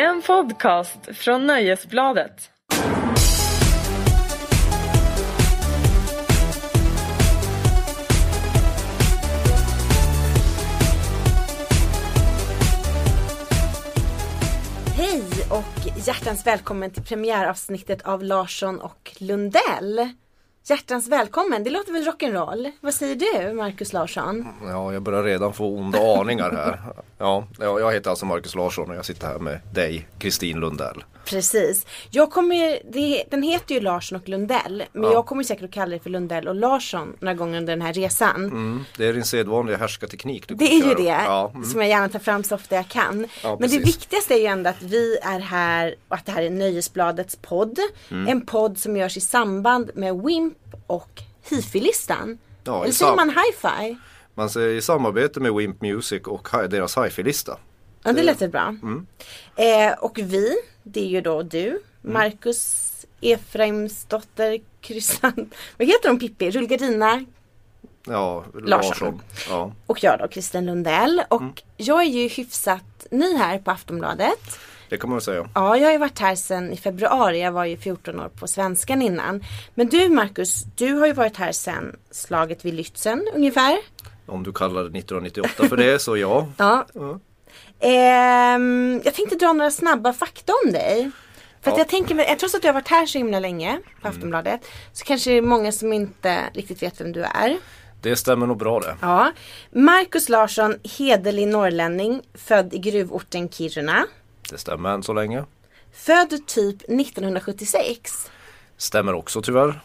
En podcast från Nöjesbladet. Hej och hjärtans välkommen till premiäravsnittet av Larsson och Lundell. Hjärtans välkommen, det låter väl rock'n'roll? Vad säger du Marcus Larsson? Ja, jag börjar redan få onda aningar här. Ja, ja, jag heter alltså Marcus Larsson och jag sitter här med dig, Kristin Lundell. Precis. Jag kommer, det, den heter ju Larsson och Lundell. Men Ja. jag kommer säkert att kalla det för Lundell och Larsson några gånger under den här resan. Mm, det är din sedvanliga härskarteknik. Du Det är ju det. Ja, mm. som jag gärna tar fram så ofta jag kan. Ja, Men det viktigaste är ju ändå att vi är här och att det här är Nöjesbladets podd. Mm. En podd som görs i samband med WIMP och Hifi-listan. Ja, Eller säger man hi-fi? Man säger i samarbete med Wimp Music och deras hifi-lista. Ja det låter bra. Mm. Eh, och vi, det är ju då du, Marcus Efraimsdotter Kryssant. Vad heter hon Pippi? Rullgardina Ja, Larsson. Larsson. Ja. och jag då, Kristin Lundell. Och Mm. jag är ju hyfsat ny här på Aftonbladet. Det kan man säga. Ja, jag har ju varit här sedan i februari. Jag var ju 14 år på Svenskan innan. Men du Marcus, du har ju varit här sedan slaget vid Lützen ungefär. Om du kallar det 1998 för det så ja. Ja. Ja. Ehm, jag tänkte dra några snabba fakta om dig. För att Ja. jag tänker, trots att du har varit här så himla länge på Aftonbladet. Så kanske det är många som inte riktigt vet vem du är. Det stämmer nog bra det. Ja. Marcus Larsson, hederlig norrlänning, född i gruvorten Kiruna. Det stämmer än så länge. Född typ 1976. Stämmer också tyvärr.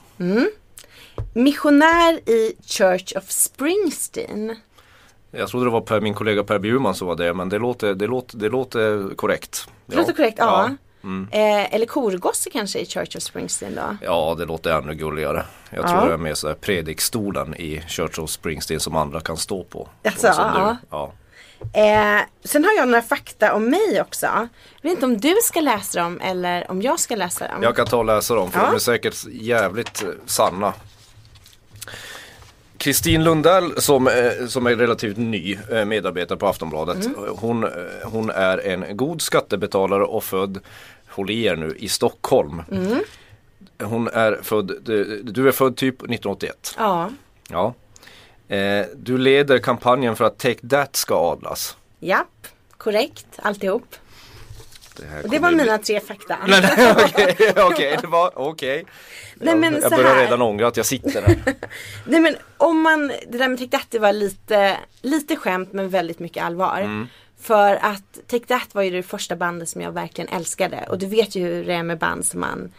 Missionär i Church of Springsteen. Jag trodde det var per, min kollega Per Bjurman som var det men det låter, det låter, det låter korrekt. Det låter korrekt, ja. Mm. Eh, eller korgosse kanske i Church of Springsteen då. Ja, det låter ännu gulligare. Jag Ja. tror det är mer så predikstolen i Church of Springsteen som andra kan stå på. Jaså, Så som du. ja. Eh, sen har jag några fakta om mig också. Jag vet inte om du ska läsa dem eller om jag ska läsa dem. Jag kan ta och läsa dem för Ja. de är säkert jävligt eh, sanna. Kristin Lundell som, eh, som är relativt ny eh, medarbetare på Aftonbladet. Mm. Hon, hon är en god skattebetalare och född, håll i er nu, i Stockholm. Mm. Hon är född, du, du är född typ 1981. Ja, Ja. Eh, du leder kampanjen för att Take That ska adlas. japp, korrekt alltihop. Det, Och det var bli- mina tre fakta. Nej, nej, Okej, okej, det var okej. Jag så börjar redan ångra att jag sitter här. Nej men om man, det där med Take That det var lite, lite skämt men väldigt mycket allvar. Mm. För att Take That var ju det första bandet som jag verkligen älskade. Och du vet ju hur det är med band som man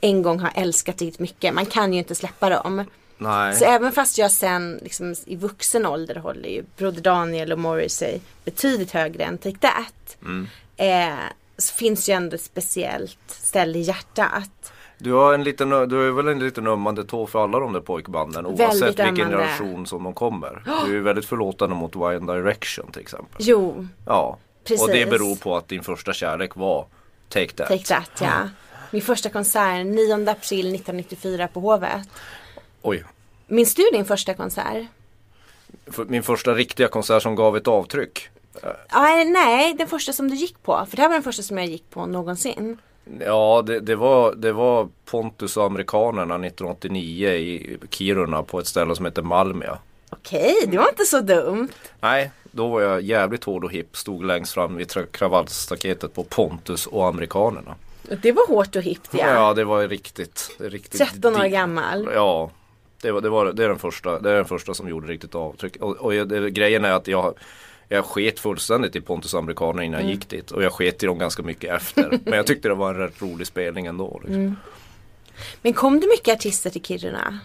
en gång har älskat riktigt mycket. Man kan ju inte släppa dem. Nej. Så även fast jag sen liksom, i vuxen ålder håller ju Broder Daniel och Morrissey betydligt högre än Take That. Mm. Eh, så finns ju ändå ett speciellt ställe i hjärtat. Du har, en liten, du har väl en liten ömmande tå för alla de där pojkbanden oavsett vilken ömmande. generation som de kommer. Du är väldigt förlåtande mot One Direction till exempel. Jo, Ja. Precis. Och det beror på att din första kärlek var Take That. Take That ja. Min första konsert 9 april 1994 på Hovet. Oj. Minns du din första konsert? Min första riktiga konsert som gav ett avtryck. Ah, nej, den första som du gick på. För det här var den första som jag gick på någonsin. Ja, det, det, var, det var Pontus och amerikanerna 1989 i Kiruna på ett ställe som heter Malmö. Okej, det var inte så dumt. Nej, då var jag jävligt hård och hipp. Stod längst fram vid kravallstaketet på Pontus och amerikanerna. Det var hårt och hippt Ja, ja. det var riktigt, riktigt 13 år gammal. Ja, det, var, det, var, det, är den första, det är den första som gjorde riktigt avtryck. Och, och det, grejen är att jag jag sket fullständigt i Pontus amerikaner innan Mm. jag gick dit och jag sket i dem ganska mycket efter. Men jag tyckte det var en rätt rolig spelning ändå. Liksom. Mm. Men kom det mycket artister till Kiruna?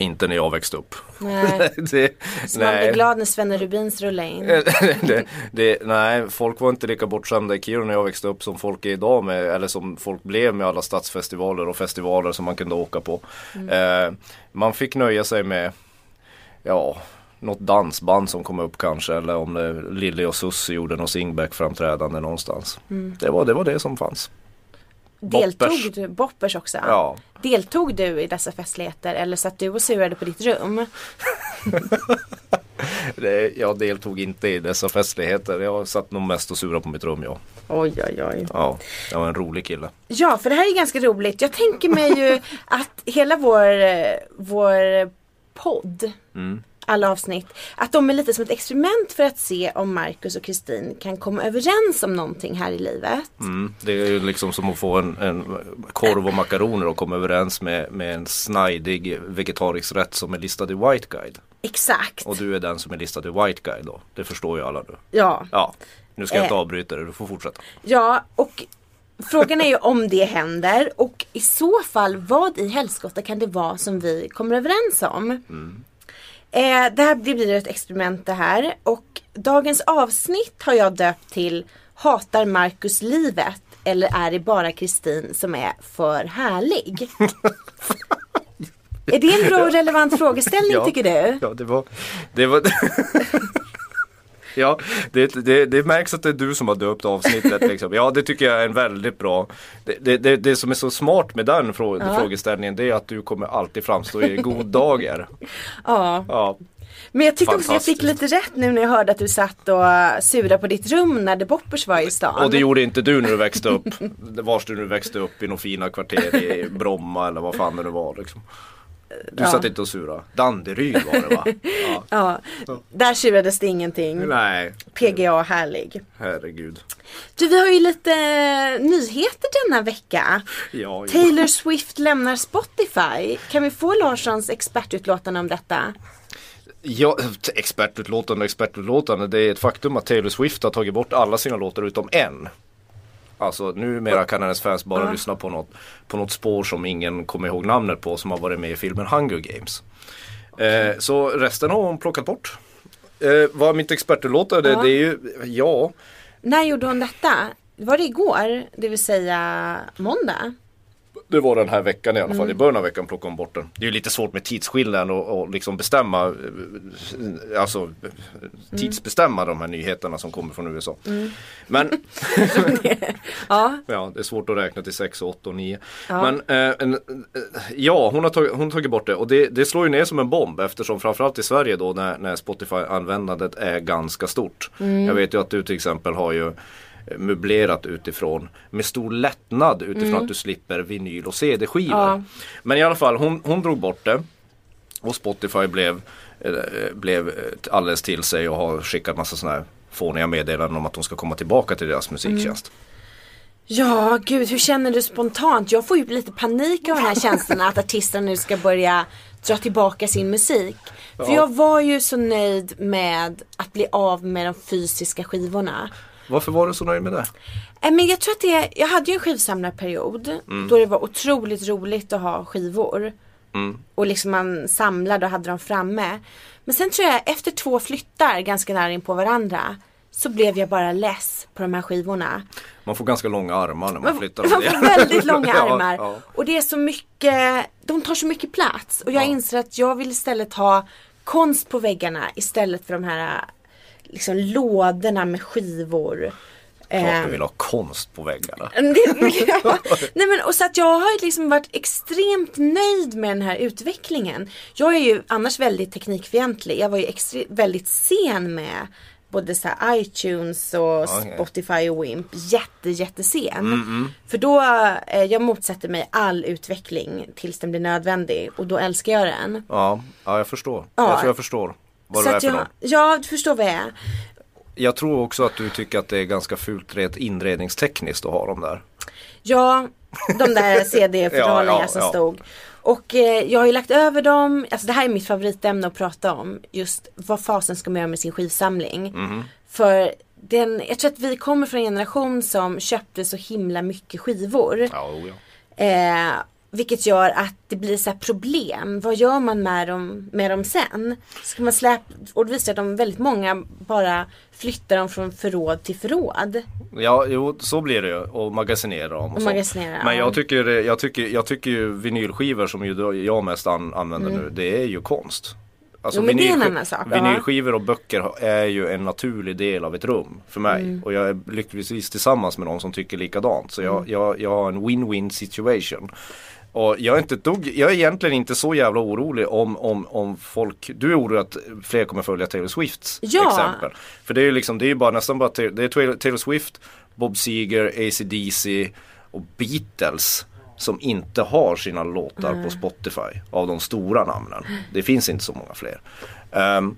Inte när jag växte upp. Nej. det, Så man blev glad när Svenne Rubins rullade in. det, det, nej, folk var inte lika bortskämda i Kiruna när jag växte upp som folk är idag med, eller som folk blev med alla stadsfestivaler och festivaler som man kunde åka på. Eh, man fick nöja sig med, ja, något dansband som kom upp kanske eller om Lilly och Susie gjorde något singback framträdande någonstans. Det, var, det var det som fanns. Deltog du, Boppers också? Ja. Deltog du i dessa festligheter eller satt du och surade på ditt rum? Det, jag deltog inte i dessa festligheter. Jag satt nog mest och surade på mitt rum ja. Oj oj oj. Ja, jag var en rolig kille. Ja, för det här är ganska roligt. Jag tänker mig ju att hela vår, eh, vår podd, Mm. Alla avsnitt, att de är lite som ett experiment för att se om Marcus och Kristin kan komma överens om någonting här i livet. Mm. Det är ju liksom som att få en, en korv och makaroner och komma överens med, med en snajdig vegetarisk rätt som är listad i White Guide. Exakt. Och du är den som är listad i White Guide då. Det förstår ju alla nu. Ja. Ja, nu ska jag inte Eh. avbryta dig, du får fortsätta. ja, och frågan är ju om det händer och i så fall vad i helskotta kan det vara som vi kommer överens om? Eh, det här det blir ett experiment det här och dagens avsnitt har jag döpt till Hatar Marcus livet eller är det bara Kristin som är för härlig? är det en bra och relevant frågeställning Ja. tycker du? Ja, det var... Det var... Ja, det, det, det märks att det är du som har döpt avsnittet. Liksom. Ja, det tycker jag är en väldigt bra. Det, det, det, som är så smart med den frå, frågeställningen det är att du kommer alltid framstå i god dager. Ja. Ja, Men jag tyckte också jag fick lite rätt nu när jag hörde att du satt och surade på ditt rum när The Boppers var i stan. och det gjorde inte du när du växte upp. Vars du nu växte upp i några fina kvarter i Bromma eller vad fan det nu var. Liksom. Du Ja. satt inte och surade. Danderyd var det va? Ja. Ja, där surades det ingenting. Nej, PGA härlig. herregud. Du, vi har ju lite nyheter denna vecka. Ja. Taylor Swift lämnar Spotify. Kan vi få Larssons expertutlåtande om detta? Ja, expertutlåtande och expertutlåtande. Det är ett faktum att Taylor Swift har tagit bort alla sina låtar utom en. Alltså numera kan hennes fans bara Ja. lyssna på något, på något spår som ingen kommer ihåg namnet på som har varit med i filmen Hunger Games. Eh, så resten har hon plockat bort. Eh, vad mitt expertutlåtande, Ja. det är ju, ja. När gjorde hon detta? Var det igår? Det vill säga måndag? Det var den här veckan i alla Mm. fall. I början av veckan plockade hon bort den. Det är ju lite svårt med tidsskillnaden och, och liksom bestämma eh, Alltså eh, Mm. tidsbestämma de här nyheterna som kommer från USA. Men Ja, Ja, det är svårt att räkna till 6, 8 och 9. Ja. Men eh, en, eh, ja, hon har, tagit, hon har tagit bort det och det, det slår ju ner som en bomb eftersom framförallt i Sverige då när, när Spotify-användandet är ganska stort. Mm. Jag vet ju att du till exempel har ju möblerat utifrån med stor lättnad utifrån att du slipper vinyl och CD-skivor. Mm. Ja. Men i alla fall, hon, hon drog bort det och Spotify blev, eh, blev eh, alldeles till sig och har skickat massa sådana här fåniga meddelanden om att de ska komma tillbaka till deras musiktjänst. Ja, gud hur känner du spontant? Jag får ju lite panik av den här känslan att artisterna nu ska börja dra tillbaka sin musik. För Ja. jag var ju så nöjd med att bli av med de fysiska skivorna. Varför var du så nöjd med det? Eh, Men jag tror att det, jag hade ju en skivsamlarperiod Mm. då det var otroligt roligt att ha skivor. Mm. Och liksom man samlade och hade dem framme. Men sen tror jag efter två flyttar ganska nära in på varandra så blev jag bara less på de här skivorna. Man får ganska långa armar när man flyttar Man får väldigt långa Ja, armar. ja. Och det är så mycket, de tar så mycket plats. Och jag Ja. inser att jag vill istället ha konst på väggarna istället för de här liksom lådorna med skivor. Klart du vill ha konst på väggarna. ja. Nej men och så att jag har liksom varit extremt nöjd med den här utvecklingen. Jag är ju annars väldigt teknikfientlig. Jag var ju extre- väldigt sen med både så iTunes och Okej. Spotify och Wimp. Jätte jättesen. Mm, För då, eh, jag motsätter mig all utveckling tills den blir nödvändig och då älskar jag den. Ja, ja jag förstår. Ja. Jag tror jag förstår vad så du är för jag, någon. ja, du förstår vad jag är. Jag tror också att du tycker att det är ganska fult rent inredningstekniskt att ha dem där. Ja, de där CD-fodralen Ja, ja, som ja. stod. Och eh, jag har ju lagt över dem, alltså det här är mitt favoritämne att prata om. Just vad fasen ska man göra med sin skivsamling. Mhm. För den, jag tror att vi kommer från en generation som köpte så himla mycket skivor. Ja, oh, ja. Eh, vilket gör att det blir så problem. Vad gör man med dem, med dem sen? Ska man släpa, och det visar att de väldigt många bara flyttar dem från förråd till förråd. ja, jo så blir det ju. Och magasinera dem och, Och magasinera, Men ja. jag tycker, jag, tycker, jag tycker ju vinylskivor som ju jag mest an, använder Mm. nu, det är ju konst. Alltså Jo, men det är en vinylski- annan sak. Vinylskivor och böcker är ju en naturlig del av ett rum för mig. Mm. Och jag är lyckligtvis tillsammans med någon som tycker likadant. Så Mm. jag, jag, jag har en win-win situation. Och jag är, inte jag är egentligen inte så jävla orolig om, om, om folk, du är orolig att fler kommer följa Taylor Swifts Ja. exempel. För det är ju liksom, det är ju bara nästan bara det är Taylor, Swift, Bob Seger, AC/DC och Beatles som inte har sina låtar på Spotify av de stora namnen. Det finns inte så många fler. Ehm,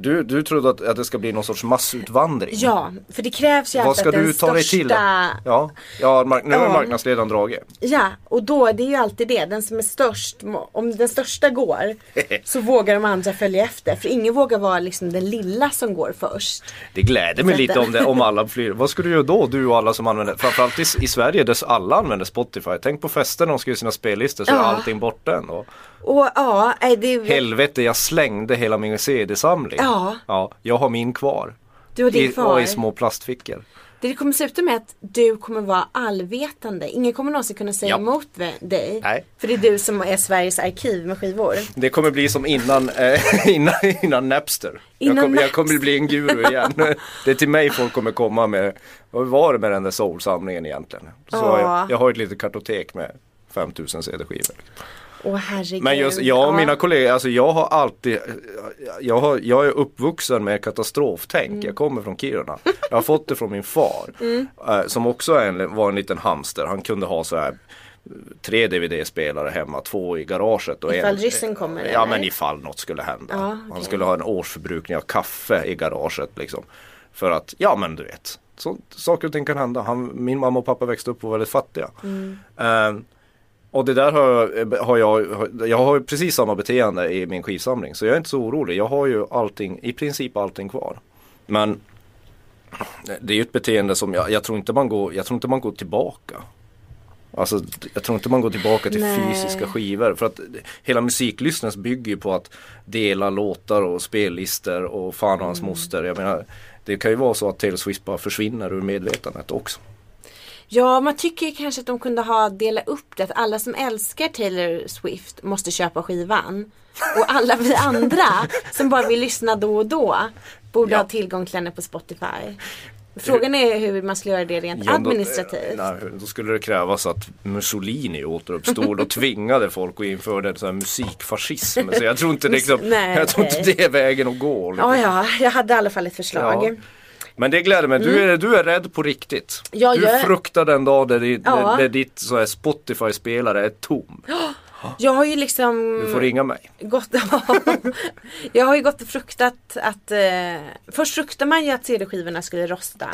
du, du trodde att, att det ska bli någon sorts massutvandring? Ja, för det krävs ju Vad alltid ska att den du ta dig till? största Ja, ja mark- nu är Ja. marknadsledaren dragit. Ja, och då det är ju alltid det. Den som är störst, om den största går så vågar de andra följa efter. För ingen vågar vara liksom den lilla som går först. Det gläder mig lite om, det, om alla flyr. Vad ska du göra då? Du och alla som använder, framförallt i, i Sverige där alla använder Spotify. Tänk på festen när de skriver sina spellistor så är Ja. allting borta ändå. Och ja, det Helvete, jag slängde hela min CD-samling. Ja. ja. Jag har min kvar. du och din I, kvar. och i små plastfickor. Det kommer sluta med att du kommer vara allvetande. Ingen kommer någonsin kunna säga Ja. emot dig. Nej. För det är du som är Sveriges arkiv med skivor. Det kommer bli som innan, eh, innan, innan Napster. Innan jag, kommer, jag kommer bli en guru igen. det är till mig folk kommer komma med, vad var det med den där soul-samlingen egentligen? Så Ja. jag, jag har ett litet kartotek med 5000 CD-skivor. Åh herregud. Men just jag och mina kollegor, alltså jag har alltid, jag, har, jag är uppvuxen med katastroftänk. Mm. Jag kommer från Kiruna. Jag har fått det från min far. eh, som också en, var en liten hamster. Han kunde ha så här tre DVD-spelare hemma, två i garaget. Och Ifall en, ryssen kommer, Ja eller? men ifall något skulle hända. Ja, Han okej. skulle ha en årsförbrukning av kaffe i garaget liksom. För att, ja men du vet. Så, saker och ting kan hända. Han, min mamma och pappa växte upp och var väldigt fattiga. Mm. Eh, och det där har, har jag, jag har ju precis samma beteende i min skivsamling. Så jag är inte så orolig. Jag har ju allting, i princip allting kvar. Men det är ju ett beteende som jag, jag tror inte man går, jag tror inte man går tillbaka. Alltså jag tror inte man går tillbaka till Nej. fysiska skivor. För att hela musiklyssnandet bygger ju på att dela låtar och spellistor och fan och hans Mm. moster. Jag menar, det kan ju vara så att Taylor Swift bara försvinner ur medvetandet också. Ja, man tycker kanske att de kunde ha delat upp det. Att alla som älskar Taylor Swift måste köpa skivan. Och alla vi andra som bara vill lyssna då och då borde Ja. ha tillgång till henne på Spotify. Frågan är hur man skulle göra det rent Ja, då- administrativt. nej, då skulle det krävas att Mussolini återuppstod och tvingade folk och införde sån här musikfascism. Så jag tror inte, det liksom, Nej, jag tror inte det är vägen att gå. liksom. Ja, ja, jag hade i alla fall ett förslag. Ja. Men det gläder mig, du, är, du är rädd på riktigt. Mm. Ja, du jag är- fruktar den dag där, di- Ja. där, ditt så här Spotify-spelare är tom. Jag har ju liksom Du får ringa mig. gått, jag har ju gått och fruktat att eh, Först fruktade man ju att CD-skivorna skulle rosta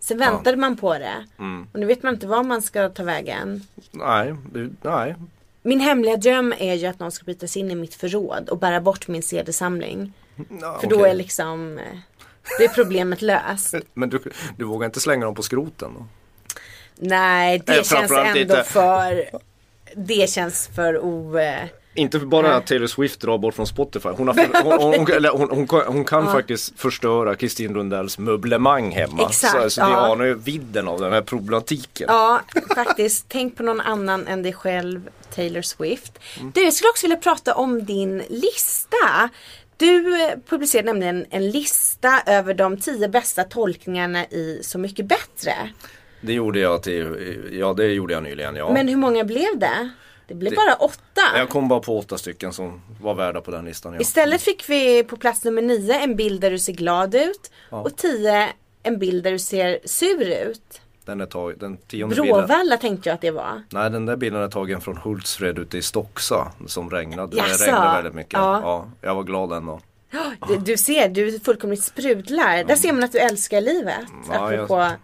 Sen väntade man på det Mm. Och nu vet man inte var man ska ta vägen Nej, nej. Min hemliga dröm är ju att någon ska bryta sig in i mitt förråd och bära bort min CD-samling Ja, För då okej. är liksom eh, Det är problemet löst Men du, du vågar inte slänga dem på skroten då? Nej det känns framförallt ändå inte. för Det känns för o... Inte bara att Taylor Swift drar bort från Spotify. Hon, för, hon, hon, hon, kan- kan faktiskt förstöra Kristin Lundells möblemang hemma. Exakt, så så ja. anar ju vidden av den här problematiken. Ja, faktiskt. Tänk på någon annan än dig själv, Taylor Swift. Du, jag skulle också vilja prata om din lista. Du eh, publicerade nämligen en lista över de tio bästa tolkningarna i Så mycket bättre. Det gjorde jag till, ja det gjorde jag nyligen ja. Men hur många blev det? Det blev bara åtta. Jag kom bara på åtta stycken som var värda på den listan. Ja. Istället fick vi på plats nummer nio en bild där du ser glad ut. Och tio en bild där du ser sur ut. Den är tag, den tionde. Bråvalla tänkte jag att det var. Nej den där bilden är tagen från Hultsfred ute i Stocksa som regnade. Jaså? Det regnade väldigt mycket. Ja. Ja. jag var glad den dagen. Du, du ser, du fullkomligt sprudlar. Där ser man att du älskar livet. Ja, jag- apropå det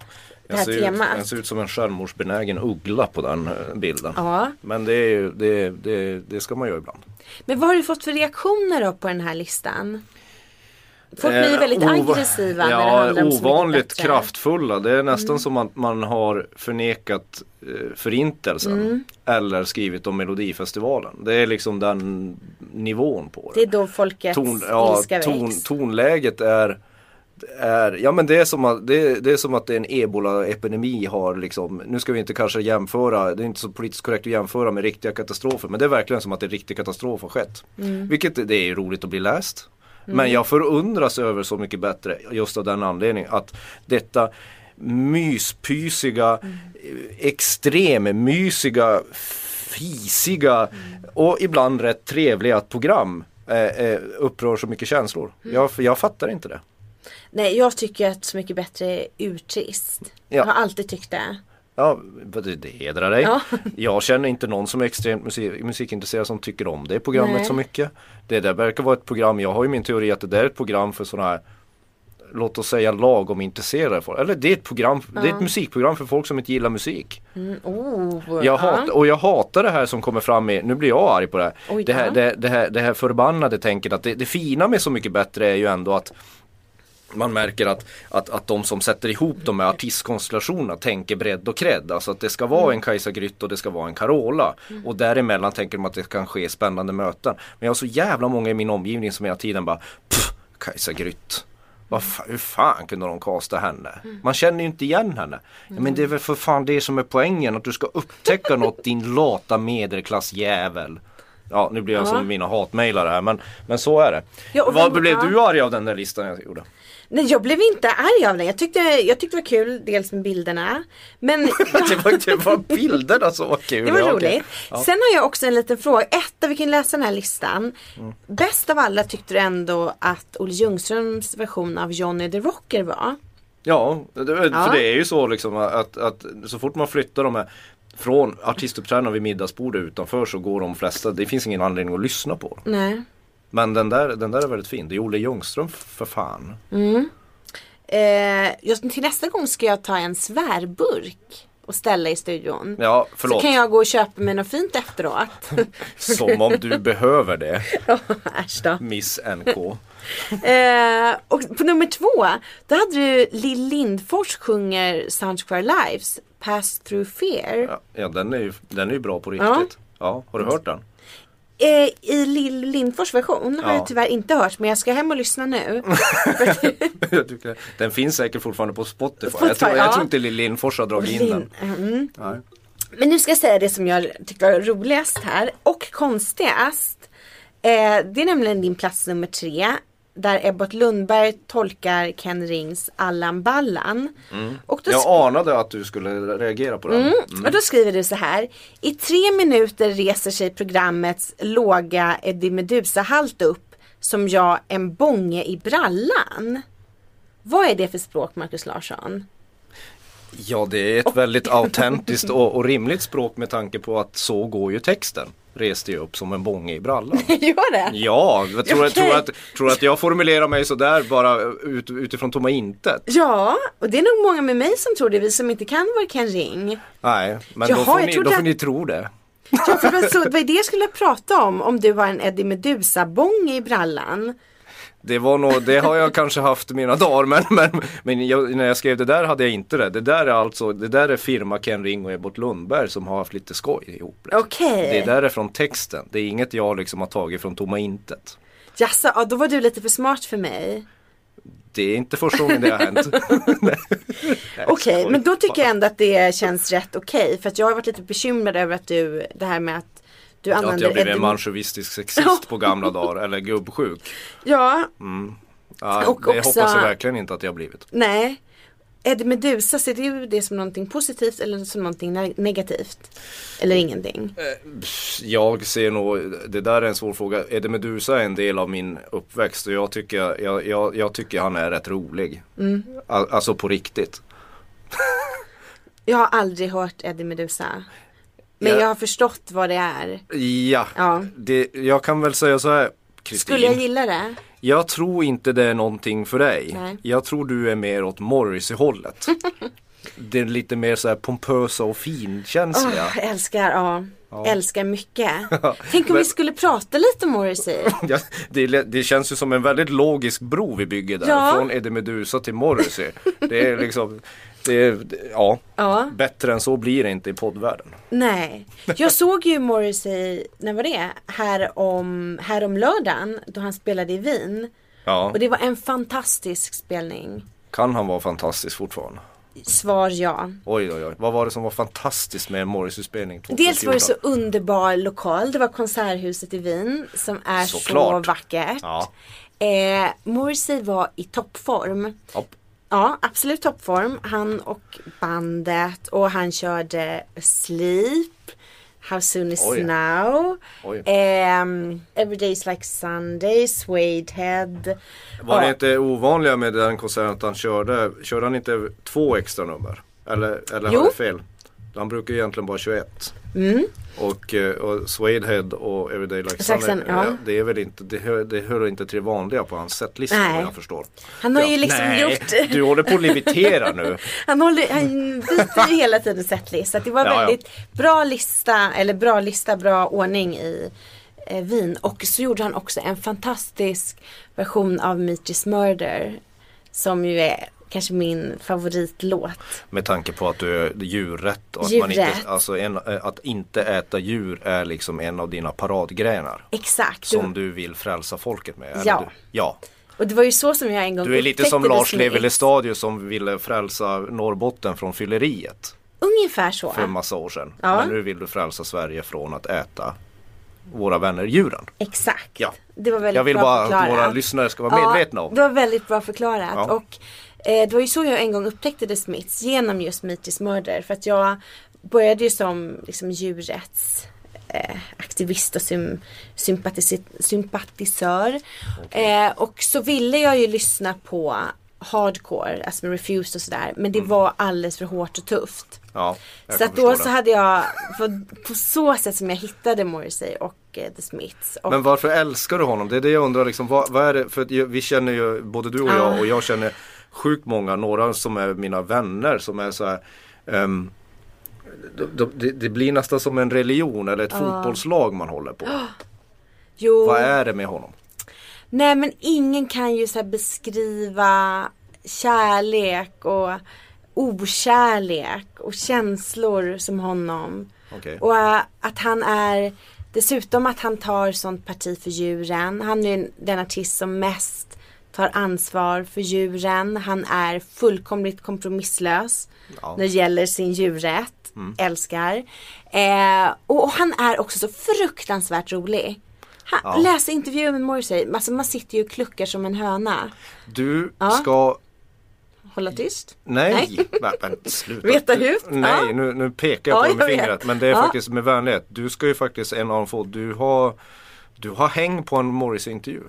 Jag här ser, ut, temat. jag ser ut som en självmordsbenägen uggla på den eh, bilden. Ja. Men det, är det, det, det ska man göra ibland. Men vad har du fått för reaktioner då på den här listan? Folk blir Eh, väldigt aggressiva när det Ja, handlar om ovanligt. Mm. kraftfulla. Det är nästan som att man har förnekat eh, förintelsen. Mm. Eller skrivit om Melodifestivalen. Det är liksom den nivån på Det det. är då folkets Ton, ja, ilska ton, väcks. tonläget är är, ja men det är som att det, är, det är som att en ebola-epidemi har liksom, nu ska vi inte kanske jämföra, det är inte så politiskt korrekt att jämföra med riktiga katastrofer, men det är verkligen som att en riktig katastrof har skett. Vilket det är roligt att bli läst. Men jag förundras över så mycket bättre just av den anledningen att detta myspysiga, extremmysiga, fisiga och ibland rätt trevliga program eh, eh, upprör så mycket känslor. Jag, jag fattar inte det. Nej, jag tycker att Så mycket bättre är urtrist. Ja. Jag har alltid tyckt det. Ja, det, hedrar dig. Ja. Jag känner inte någon som är extremt musik, musikintresserad som tycker om det programmet Nej. så mycket. Det där verkar vara ett program, jag har ju min teori att det där är ett program för sådana här Låt oss säga lagom intresserade folk. Eller det är ett program, det är ett musikprogram för folk som inte gillar musik. Mm, oh, Jag ja. hat, och jag hatar det här som kommer fram i, nu blir jag arg på det här. Oj Det här, då. det, det här, det här förbannade tänket att det, det fina med Så mycket bättre är ju ändå att man märker att, att, att de som sätter ihop de här artistkonstellationerna tänker bredd och cred. Alltså att det ska vara en Kajsa Grytt och det ska vara en Carola. Och däremellan tänker de att det kan ske spännande möten. Men jag har så jävla många i min omgivning som hela tiden bara "Pff, Kajsa Grytt. Vad fa- hur fan kunde de kasta henne? Man känner ju inte igen henne. Ja, men det är väl för fan det som är poängen att du ska upptäcka något din lata medelklassjävel. Ja nu blir jag Ja. som mina hatmejlare här men, men så är det. Ja, Vad blev du arg av den där listan jag gjorde? Nej, jag blev inte arg av den. Jag tyckte, jag tyckte det var kul, dels med bilderna. Men det, var, det var bilderna som var kul. Det var Ja, roligt. Ja. Sen har jag också en liten fråga. Etta, vi kan läsa den här listan. Mm. Bäst av alla tyckte du ändå att Olle Ljungströms version av Johnny the Rocker var. Ja, det, för Ja. det är ju så liksom att, att så fort man flyttar de här från artistuppträdanden vid middagsbordet utanför så går de flesta, det finns ingen anledning att lyssna på. Nej. Men den där, den där är väldigt fin. Det är Olle Ljungström för fan. Eh, just till nästa gång ska jag ta en svärburk och ställa i studion. Ja, Så förlåt. kan jag gå och köpa mig något fint efteråt. Som om du behöver det, Äsch då. Miss NK. Eh, och på nummer två, då hade du Lill Lindfors sjunger Sounds for Our Lives, Pass Through Fear. Ja, ja den, är ju, den är ju bra på riktigt. Ja. har du hört den? Eh, I Lill Lindfors version har Ja. jag tyvärr inte hört men jag ska hem och lyssna nu. Jag tycker- den finns säkert fortfarande på Spotify. Spotify, jag, tror, ja. jag tror inte Lill Lindfors har dragit in den. Lin- mm. Men nu ska jag säga det som jag tyckte var roligast här och konstigast. Eh, det är nämligen din plats nummer tre. Där Ebbot Lundberg tolkar Ken Rings Allan Ballan. Och då Jag anade att du skulle reagera på den. Mm. Och då skriver du så här. I tre minuter reser sig programmets låga Eddie Medusa-halt upp som jag en bånge i brallan. Vad är det för språk Markus Larsson? Ja det är ett väldigt autentiskt och, och rimligt språk med tanke på att så går ju texten. Reste jag upp som en bånge i brallan. Gör det? Ja, jag tror, Okej. tror, att, tror att jag formulerar mig sådär bara ut, utifrån tomma intet. Ja, och det är nog många med mig som tror det, vi som inte kan vår Ken Ring. Nej, men Jaha, då, får ni, då får att- ni tro det. Ja, för det var så, det var det jag skulle prata om, om du har en Eddie Medusa-bånge i brallan. Det, var nog, det har jag kanske haft mina dagar men, men, men jag, när jag skrev det där hade jag inte det. Det där är alltså, det där är firma Ken Ring och Ebbot Lundberg som har haft lite skoj ihop. Liksom. Okej. Det där är från texten. Det är inget jag liksom har tagit från tomma intet. Jaså, ja, då var du lite för smart för mig. Det är inte första gången det har hänt. Okej, skoj. men då tycker jag ändå att det känns rätt okej. För att jag har varit lite bekymrad över att du, det här med att du Att använder jag blev en manchovistisk sexist på gamla dagar eller gubbsjuk. Ja, Ja, Och det också- hoppas jag verkligen inte att jag blivit. nej. Eddie Medusa, ser du det som någonting positivt eller som någonting ne- negativt? Eller ingenting? Jag ser nog, det där är en svår fråga. Eddie Medusa är en del av min uppväxt och jag tycker, jag, jag, jag tycker han är rätt rolig. Mm. Al- Alltså på riktigt. Jag har aldrig hört Eddie Medusa. Men Ja. jag har förstått vad det är. Ja, Ja. Det, jag kan väl säga så här. Kristin. Skulle jag gilla det? Jag tror inte det är någonting för dig. Nej. Jag tror du är mer åt Morrissey-hållet. det är lite mer så här pompösa och finkänsliga. Åh, jag älskar, ja. Ja. Älskar mycket. Tänk om Men- vi skulle prata lite om Morrissey. Ja, det, det känns ju som en väldigt logisk bro vi bygger där. Ja. Från Eddie Medusa till Morrissey. Det är liksom, det- ja, Ja, bättre än så blir det inte i poddvärlden. nej. Jag såg ju Morrissey, när var det? Här om, här om lördagen då han spelade i Wien. Ja. Och det var en fantastisk spelning. Kan han vara fantastisk fortfarande? Svar ja. Oj oj oj. Vad var det som var fantastiskt med Morrissey-spelning Dels var det så 2014? underbar lokal. Det var Konserthuset i Wien som är Såklart. så vackert. Ja. Eh, Morrissey var i toppform. Hopp. Ja, absolut toppform. Han och bandet och han körde Sleep, How soon is Oj. now, Oj. ehm, Every day's like Sunday, Suede Head. Var det inte ovanliga med den konserten att han körde, körde han inte två extra nummer? Eller, eller Jo. har jag fel? Han brukar egentligen bara 21. Mm. Och, eh, och Suedehead och Everyday Like Sunday, ja. ja, det är väl inte, det hör, det hör inte till det vanliga på hans setlista Nej. vad jag förstår. Han har ju liksom Nej, gjort du håller på att limitera nu. Han, håller, han byter ju hela tiden setlist. Så att det var Ja, ja. väldigt bra lista, eller bra lista, bra ordning i eh, Wien. Och så gjorde han också en fantastisk version av Meet Murder. Som ju är kanske min favoritlåt. Med tanke på att du är djurrätt och att, man inte, Djurrätt. alltså en, att inte äta djur är liksom en av dina paradgrenar. Exakt. Som du vill frälsa folket med. Ja. Du, ja. Och det var ju så som jag en gång Du är lite som Lars Smiths. Levi Stadius som ville frälsa Norrbotten från fylleriet Ungefär så. för en massa år sedan. Ja. Men nu vill du frälsa Sverige från att äta våra vänner djuren. Exakt. Ja. Det var väldigt Jag vill bra bara att förklarat. våra lyssnare ska vara medvetna om. Det var väldigt bra förklarat. Ja. Och det var ju så jag en gång upptäckte The Smiths genom just Meet Murder. För att jag började ju som liksom, djurrätts eh, aktivist och sym, sympatisör. Eh, och så ville jag ju lyssna på hardcore, alltså med Refused och sådär. Men det var alldeles för hårt och tufft. Ja, Så att då förstå så det. hade jag, på, så sätt som jag hittade Morrissey och eh, The Smiths. Och, Men varför älskar du honom? Det är det jag undrar liksom, vad, vad är det? För vi känner ju, både du och Ja. jag och jag känner sjukt många, några som är mina vänner som är så här ehm, de- de- det, det blir nästan som en religion eller ett fotbollslag man håller på. jo, Vad är det med honom? Nej men ingen kan ju så beskriva kärlek och okärlek och känslor som honom. Okej. Och äh, att han är dessutom att han tar sånt parti för djuren. Han är den artist som mest tar ansvar för djuren. Han är fullkomligt kompromisslös Ja. när det gäller sin djurrätt. Älskar. Eh, och, och han är också så fruktansvärt rolig. Han, Ja. Läsa intervjuer med Morrissey, alltså man sitter ju och kluckar som en höna. Du Ja. ska Hålla tyst. Nej, Nej. men, men sluta. Veta hut? Nej, nu, nu pekar jag på Ja, dig med jag vet. fingret. Men det är faktiskt med vänlighet. Du ska ju faktiskt en av få, du har, du har häng på en Morris-intervju.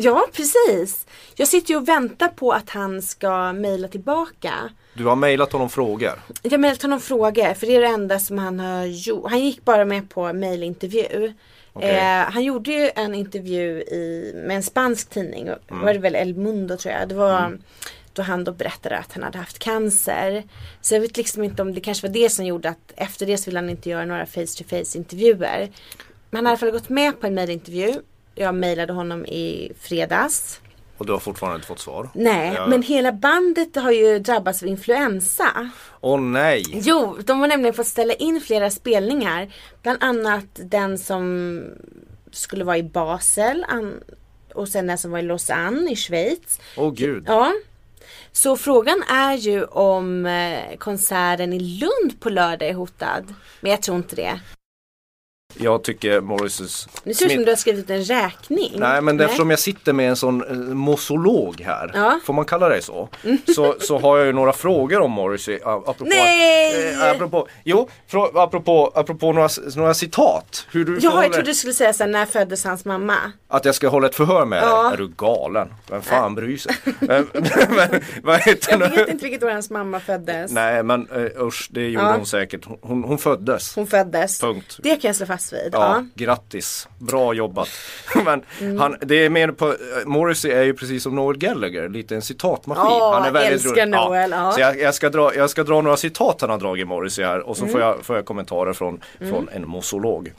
Ja, precis. Jag sitter ju och väntar på att han ska mejla tillbaka. Du har mejlat honom frågor. Jag har mejlat honom frågor för det är det enda som han har gjort. Han gick bara med på mejlintervju. Okej. Eh, han gjorde ju en intervju i, med en spansk tidning. Mm. Var det väl El Mundo tror jag. Det var då han då berättade att han hade haft cancer. Så jag vet liksom inte om det kanske var det som gjorde att efter det så ville han inte göra några face to face intervjuer. Men han har i alla fall gått med på en mejlintervju. Jag mejlade honom i fredags. Och du har fortfarande inte fått svar. Nej, Ja. men hela bandet har ju drabbats av influensa. Åh nej! Jo, de har nämligen fått ställa in flera spelningar. Bland annat den som skulle vara i Basel och sen den som var i Lausanne i Schweiz. Åh gud. Ja. Så frågan är ju om eh, konserten i Lund på lördag är hotad. Men jag tror inte det. Jag tycker Morrises Nu ser det ut som du har skrivit en räkning. Nej men eftersom jag sitter med en sån eh, mosolog här, Ja. får man kalla det så? Så, så har jag ju några frågor om Morrissey. a- Apropå, Nej! Eh, apropå, jo, apropå, apropå några, några citat. Hur du Jaha, jag trodde du skulle säga såhär, när föddes hans mamma? Att jag ska hålla ett förhör med Ja. dig? Är du galen? Vem fan bryr sig? men, men, vad heter Jag det? vet inte vilket år hans mamma föddes. Nej men uh, usch, det gjorde Ja. hon säkert. Hon, hon föddes. Hon föddes. Punkt. Det kan jag slå fast vid. Ja, Ja. Mm. grattis. Bra jobbat. Men han, det är mer på, Morrissey är ju precis som Noel Gallagher, lite en citatmaskin. Åh, han är väldigt älskar rolig. Noel, ja. Så jag, jag, ska dra, jag ska dra några citat han har dragit Morrissey här och så Mm. får, jag, får jag kommentarer från, från en mosolog.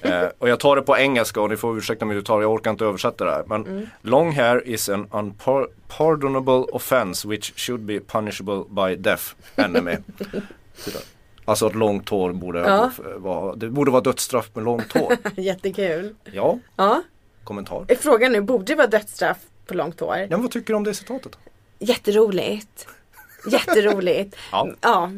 Eh, och jag tar det på engelska och ni får ursäkta mig uttal, jag orkar inte översätta det här. Men Mm. long hair is an unpardonable offense which should be punishable by death. NME. Alltså att långt hår borde Ja. vara, det borde vara dödsstraff med långt hår. Jättekul. Ja, Ja. kommentar. Frågan nu, borde det vara dödsstraff på långt hår. Ja, men vad tycker du om det citatet? Jätteroligt. Jätteroligt. Ja. ja.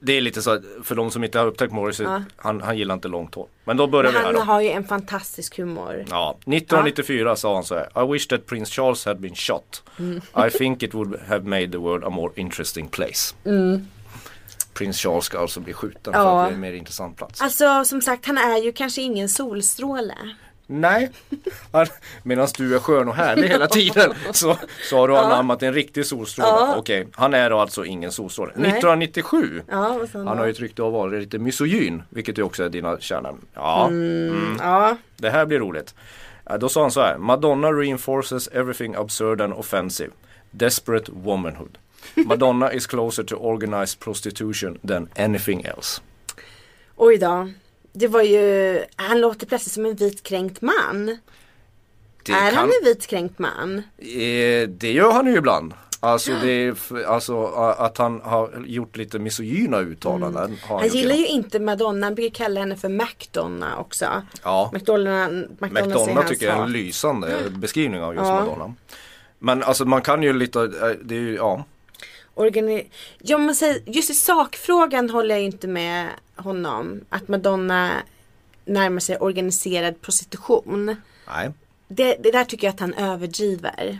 Det är lite så, för de som inte har upptäckt Morrissey, Ja. han, han gillar inte långt hår. Men då börjar Men vi här han då. har ju en fantastisk humor. Ja, 1994 sa han så här. I wish that Prince Charles had been shot. Mm. I think it would have made the world a more interesting place. Prins Charles ska alltså bli skjuten för Mm. Ja. att det är en mer intressant plats. Alltså som sagt han är ju kanske ingen solstråle. Nej, medan du är skön och härlig hela tiden så, så har du anammat en riktig solstråle. Ja. Okej, han är då alltså ingen solstråle. Nej. 1997 Ja, Han har ju ett rykte av vara lite misogyn, vilket ju också är dina kärnämnen. Ja, Mm, Ja, det här blir roligt. Ja, Då sa han så här. Madonna reinforces everything absurd and offensive. Desperate womanhood. Madonna is closer to organized prostitution than anything else. oj då. Det var ju, han låter plötsligt som en vit kränkt man. Det, är kan, han en vit kränkt man? eh, det gör han ju ibland. Alltså, det alltså att han har gjort lite misogyna uttalanden. Han, Mm. Han gjort gillar ju inte Madonna, han brukar kalla henne för McDonna också. Ja. Är McDonough hans tycker jag är en lysande beskrivning av just Ja. Madonna. Men alltså man kan ju lite, eh, det är ju, ja. Organi- ja, men säg, just i sakfrågan håller jag inte med honom. Att Madonna närmar sig organiserad prostitution. Nej. Det, det där tycker jag att han överdriver.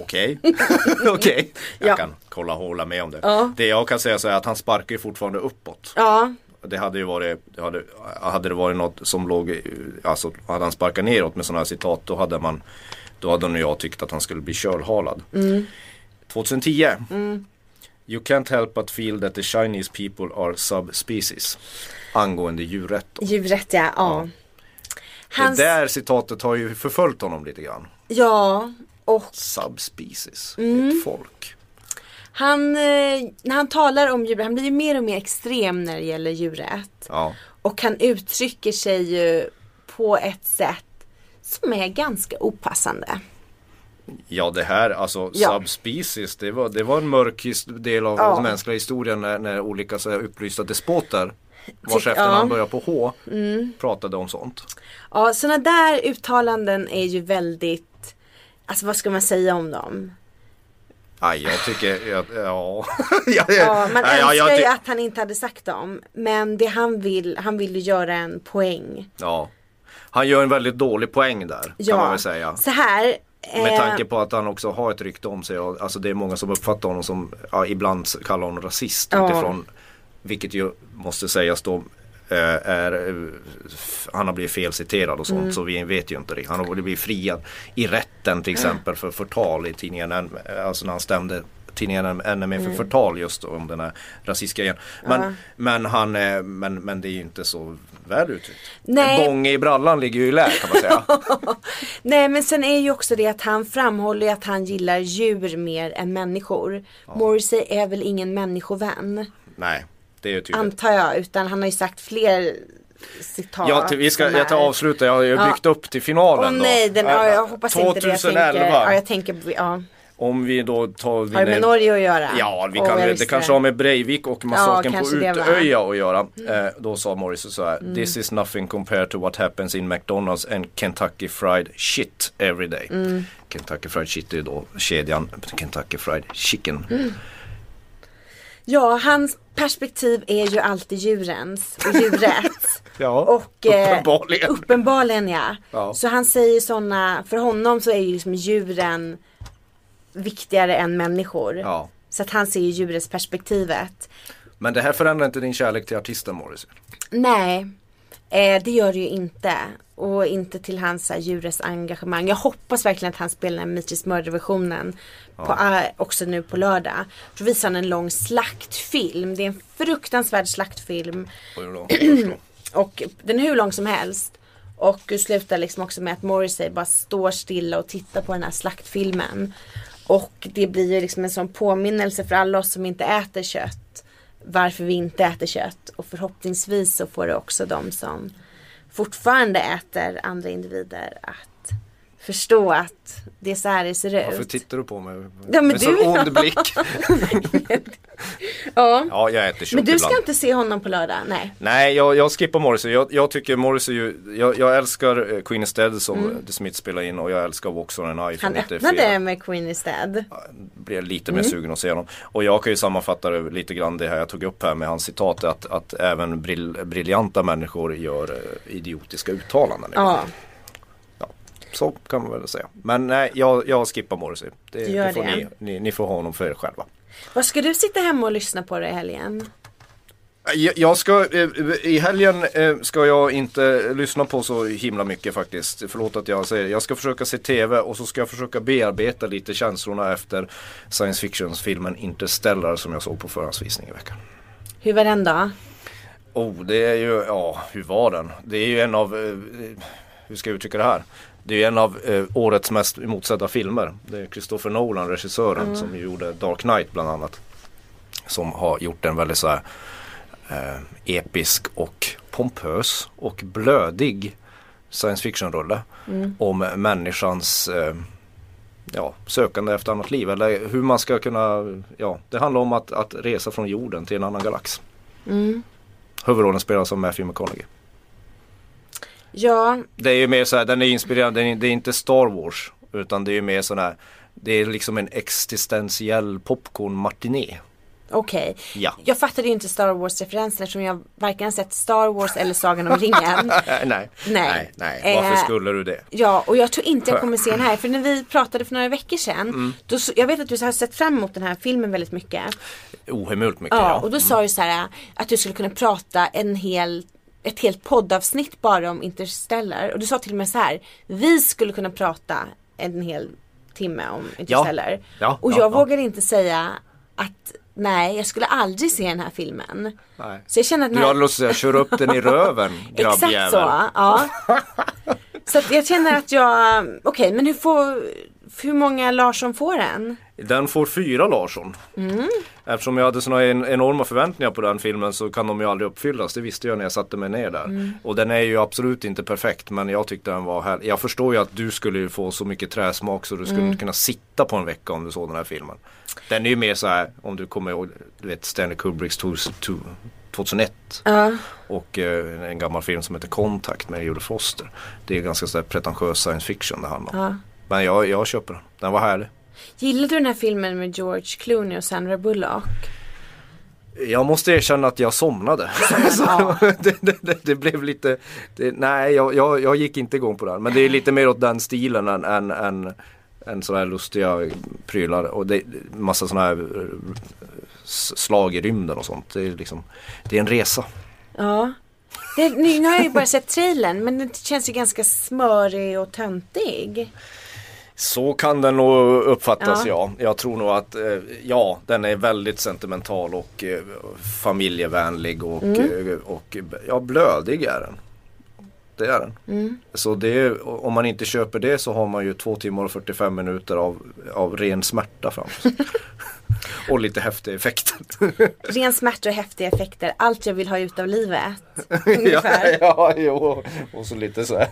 Okej, okej. Jag Ja. kan kolla hålla med om det. Ja. Det jag kan säga så är att han sparkar ju fortfarande uppåt. Ja, Det hade ju varit, det hade, hade det varit något som låg, alltså hade han sparkat neråt med sådana här citat då hade man, då hade nog jag tyckt att han skulle bli kölhalad. Mm. 2010. You can't help but feel that the Chinese people are subspecies. Angående djurrätt. då. djuret ja. ja. Hans, Det där citatet har ju förföljt honom lite grann. Ja, och Subspecies, Mm. ett folk. han, eh, när han talar om djur, han blir ju mer och mer extrem när det gäller djuret. Ja. Och han uttrycker sig ju på ett sätt som är ganska opassande. Ja det här alltså Ja. subspecies det var, det var en mörk del av Ja. den mänskliga historien när, när olika så här, upplysta despoter vars efternamn ja. Mm. börjar på H pratade om sånt. Ja, sådana där uttalanden är ju väldigt, alltså vad ska man säga om dem? Aj, jag tycker, ja, ja. ja, Ja, man ja, önskar jag ju att han inte hade sagt dem. Men det han vill, han vill ju göra en poäng. ja. Han gör en väldigt dålig poäng där Ja, kan man väl säga. så här. Med eh, tanke på att han också har ett rykte om sig. och- Alltså det är många som uppfattar honom som, ja, ibland kallar honom rasist Ja. utifrån, vilket ju måste sägas då eh, är, eh, han har blivit felciterad och sånt Mm. så vi vet ju inte det. Han har blivit friad i rätten till exempel för förtal i tidningen, alltså när han stämde tidningen NME för förtal just om den här rasistgrejen. Men, Mm. Ja. men, han, eh, men, men det är ju inte så väl uttryckt. Nej. Bånge i brallan ligger ju i lä kan man säga. Nej men sen är ju också det att han framhåller att han gillar djur mer än människor. Morrissey är väl ingen människovän. Nej, det är ju tydligt. Antar jag. Utan han har ju sagt fler citat. Ja, vi ska, jag tar avsluta, jag har ju Ja. byggt upp till finalen Åh då. nej, den, ja, jag hoppas inte det. Jag 2011. tänker, ja, jag tänker, ja. Om vi då tar... Har det med Norge att göra? Ja, vi kan, jag det kanske har med Breivik och massakern på va? Mm. Utöja att göra. Eh, då sa Morris så här. This is nothing compared to what happens in McDonalds and Kentucky Fried Shit every day. Mm. Kentucky Fried Shit är ju då kedjan Kentucky Fried Chicken. Mm. Ja, hans perspektiv är ju alltid djurens och djurets. Ja, Och, eh, uppenbarligen. Uppenbarligen ja. Ja. Så han säger sådana, för honom så är ju liksom djuren viktigare än människor. Ja. Så att han ser ju djurets perspektivet. Men det här förändrar inte din kärlek till artisten Morris? Nej, eh, det gör det ju inte. Och inte till hans så här, djurets engagemang. Jag hoppas verkligen att han spelar Mitris mördarversionen på, eh, också nu på lördag. Då visar han en lång slaktfilm. Det är en fruktansvärd slaktfilm. Och den är hur lång som helst. Och slutar liksom också med att Morrissey bara står stilla och tittar på den här slaktfilmen. Och det blir ju liksom en sån påminnelse för alla oss som inte äter kött. Varför vi inte äter kött. Och förhoppningsvis så får det också de som fortfarande äter andra individer att förstå att det är så här det ser ut. Varför tittar du på mig Ja, men med du- sån ond blick? ja. Ja, jag äter kött Men du ska ibland. inte se honom på lördag? Nej. Nej, jag, jag skippar Morrissey. Jag, jag tycker Morrissey ju, jag, jag älskar eh, Queen is Dead som The Smiths spelar in och jag älskar Walks on an Eye Mm. Han öppnade 94. med Queen Instead. blir lite mer sugen att se honom. Och jag kan ju sammanfatta det lite grann det här jag tog upp här med hans citat att, att även brill, briljanta människor gör eh, idiotiska uttalanden. Ja, Ja, så kan man väl säga. Men nej, jag, jag skippar Morrissey. Det, Du gör det får det. Ni, ni, ni får ha honom för er själva. vad ska du sitta hemma och lyssna på det i helgen? Jag, jag ska, eh, i helgen eh, ska jag inte lyssna på så himla mycket faktiskt. Förlåt att jag säger det. Jag ska försöka se TV och så ska jag försöka bearbeta lite känslorna efter science fiction-filmen Interstellar som jag såg på förhandsvisning i veckan. Hur var den då? Oh, det är ju, ja, hur var den? Det är ju en av, eh, hur ska jag uttrycka det här? Det är en av eh, årets mest motsedda filmer. Det är Christopher Nolan, regissören, som ju gjorde Dark Knight bland annat. Som har gjort en väldigt så här eh, episk och pompös och blödig science fiction-rulle. Om människans eh, ja, sökande efter annat liv. Eller hur man ska kunna, ja, det handlar om att, att resa från jorden till en annan galax. Mm. Huvudrollen spelas av Matthew McConaughey. Ja, Det är ju mer så här, den är inspirerad, det är inte Star Wars. Utan det är mer sån här, det är liksom en existentiell popcorn-matiné. okej. Ja. Jag fattade ju inte Star Wars-referensen eftersom jag varken har sett Star Wars eller Sagan om ringen. nej, nej, Nej. Varför Eh, skulle du det? Ja, och jag tror inte jag kommer se den här. För när vi pratade för några veckor sedan. Mm. Då, jag vet att du har sett fram emot den här filmen väldigt mycket. Ohemult mycket Ja, ja. och då sa du så här att du skulle kunna prata en hel ett helt poddavsnitt bara om Interstellar. Och du sa till och med så här. Vi skulle kunna prata en hel timme om Interstellar. Ja, och ja, jag ja. vågade inte säga att nej, jag skulle aldrig se den här filmen. Nej. Så jag känner att Du här... hade lust att säga, kör upp den i röven Exakt grabbjävel. så, ja. så jag känner att jag, okej men hur får, hur många Larsson får den? Den får fyra Larsson. Mm. Eftersom jag hade såna en, enorma förväntningar på den filmen så kan de ju aldrig uppfyllas. Det visste jag när jag satte mig ner där. Mm. Och den är ju absolut inte perfekt men jag tyckte den var härlig. Jag förstår ju att du skulle få så mycket träsmak så du skulle Mm. inte kunna sitta på en vecka om du såg den här filmen. Den är ju mer så här om du kommer ihåg du vet Stanley Kubricks tos- to- 2001 Ja, och eh, en gammal film som heter Contact med Julie Foster. Det är ganska så pretentiös science fiction det handlar om. ja. Men jag, jag köper den. Den var härlig. Gillade du den här filmen med George Clooney och Sandra Bullock? Jag måste erkänna att jag somnade. Så, det, det, det, det blev lite, nej jag, jag, jag gick inte igång på den. Men det är lite mer åt den stilen än, än, än, än sådana här lustiga prylar. Och det massa sådana här slag i rymden och sånt. Det är liksom, det är en resa. Ja. Nu har jag ju bara sett trailern men den känns ju ganska smörig och töntig. Så kan den nog uppfattas Ja. ja. Jag tror nog att eh, ja, den är väldigt sentimental och eh, familjevänlig och, eh, och ja, blödig är den. Det är den. Så det om man inte köper det så har man ju två timmar och 45 minuter av, av ren smärta framför sig. och lite häftiga effekter. Ren smärta och häftiga effekter. Allt jag vill ha ut av livet. ja, ja, jo. Och så lite så här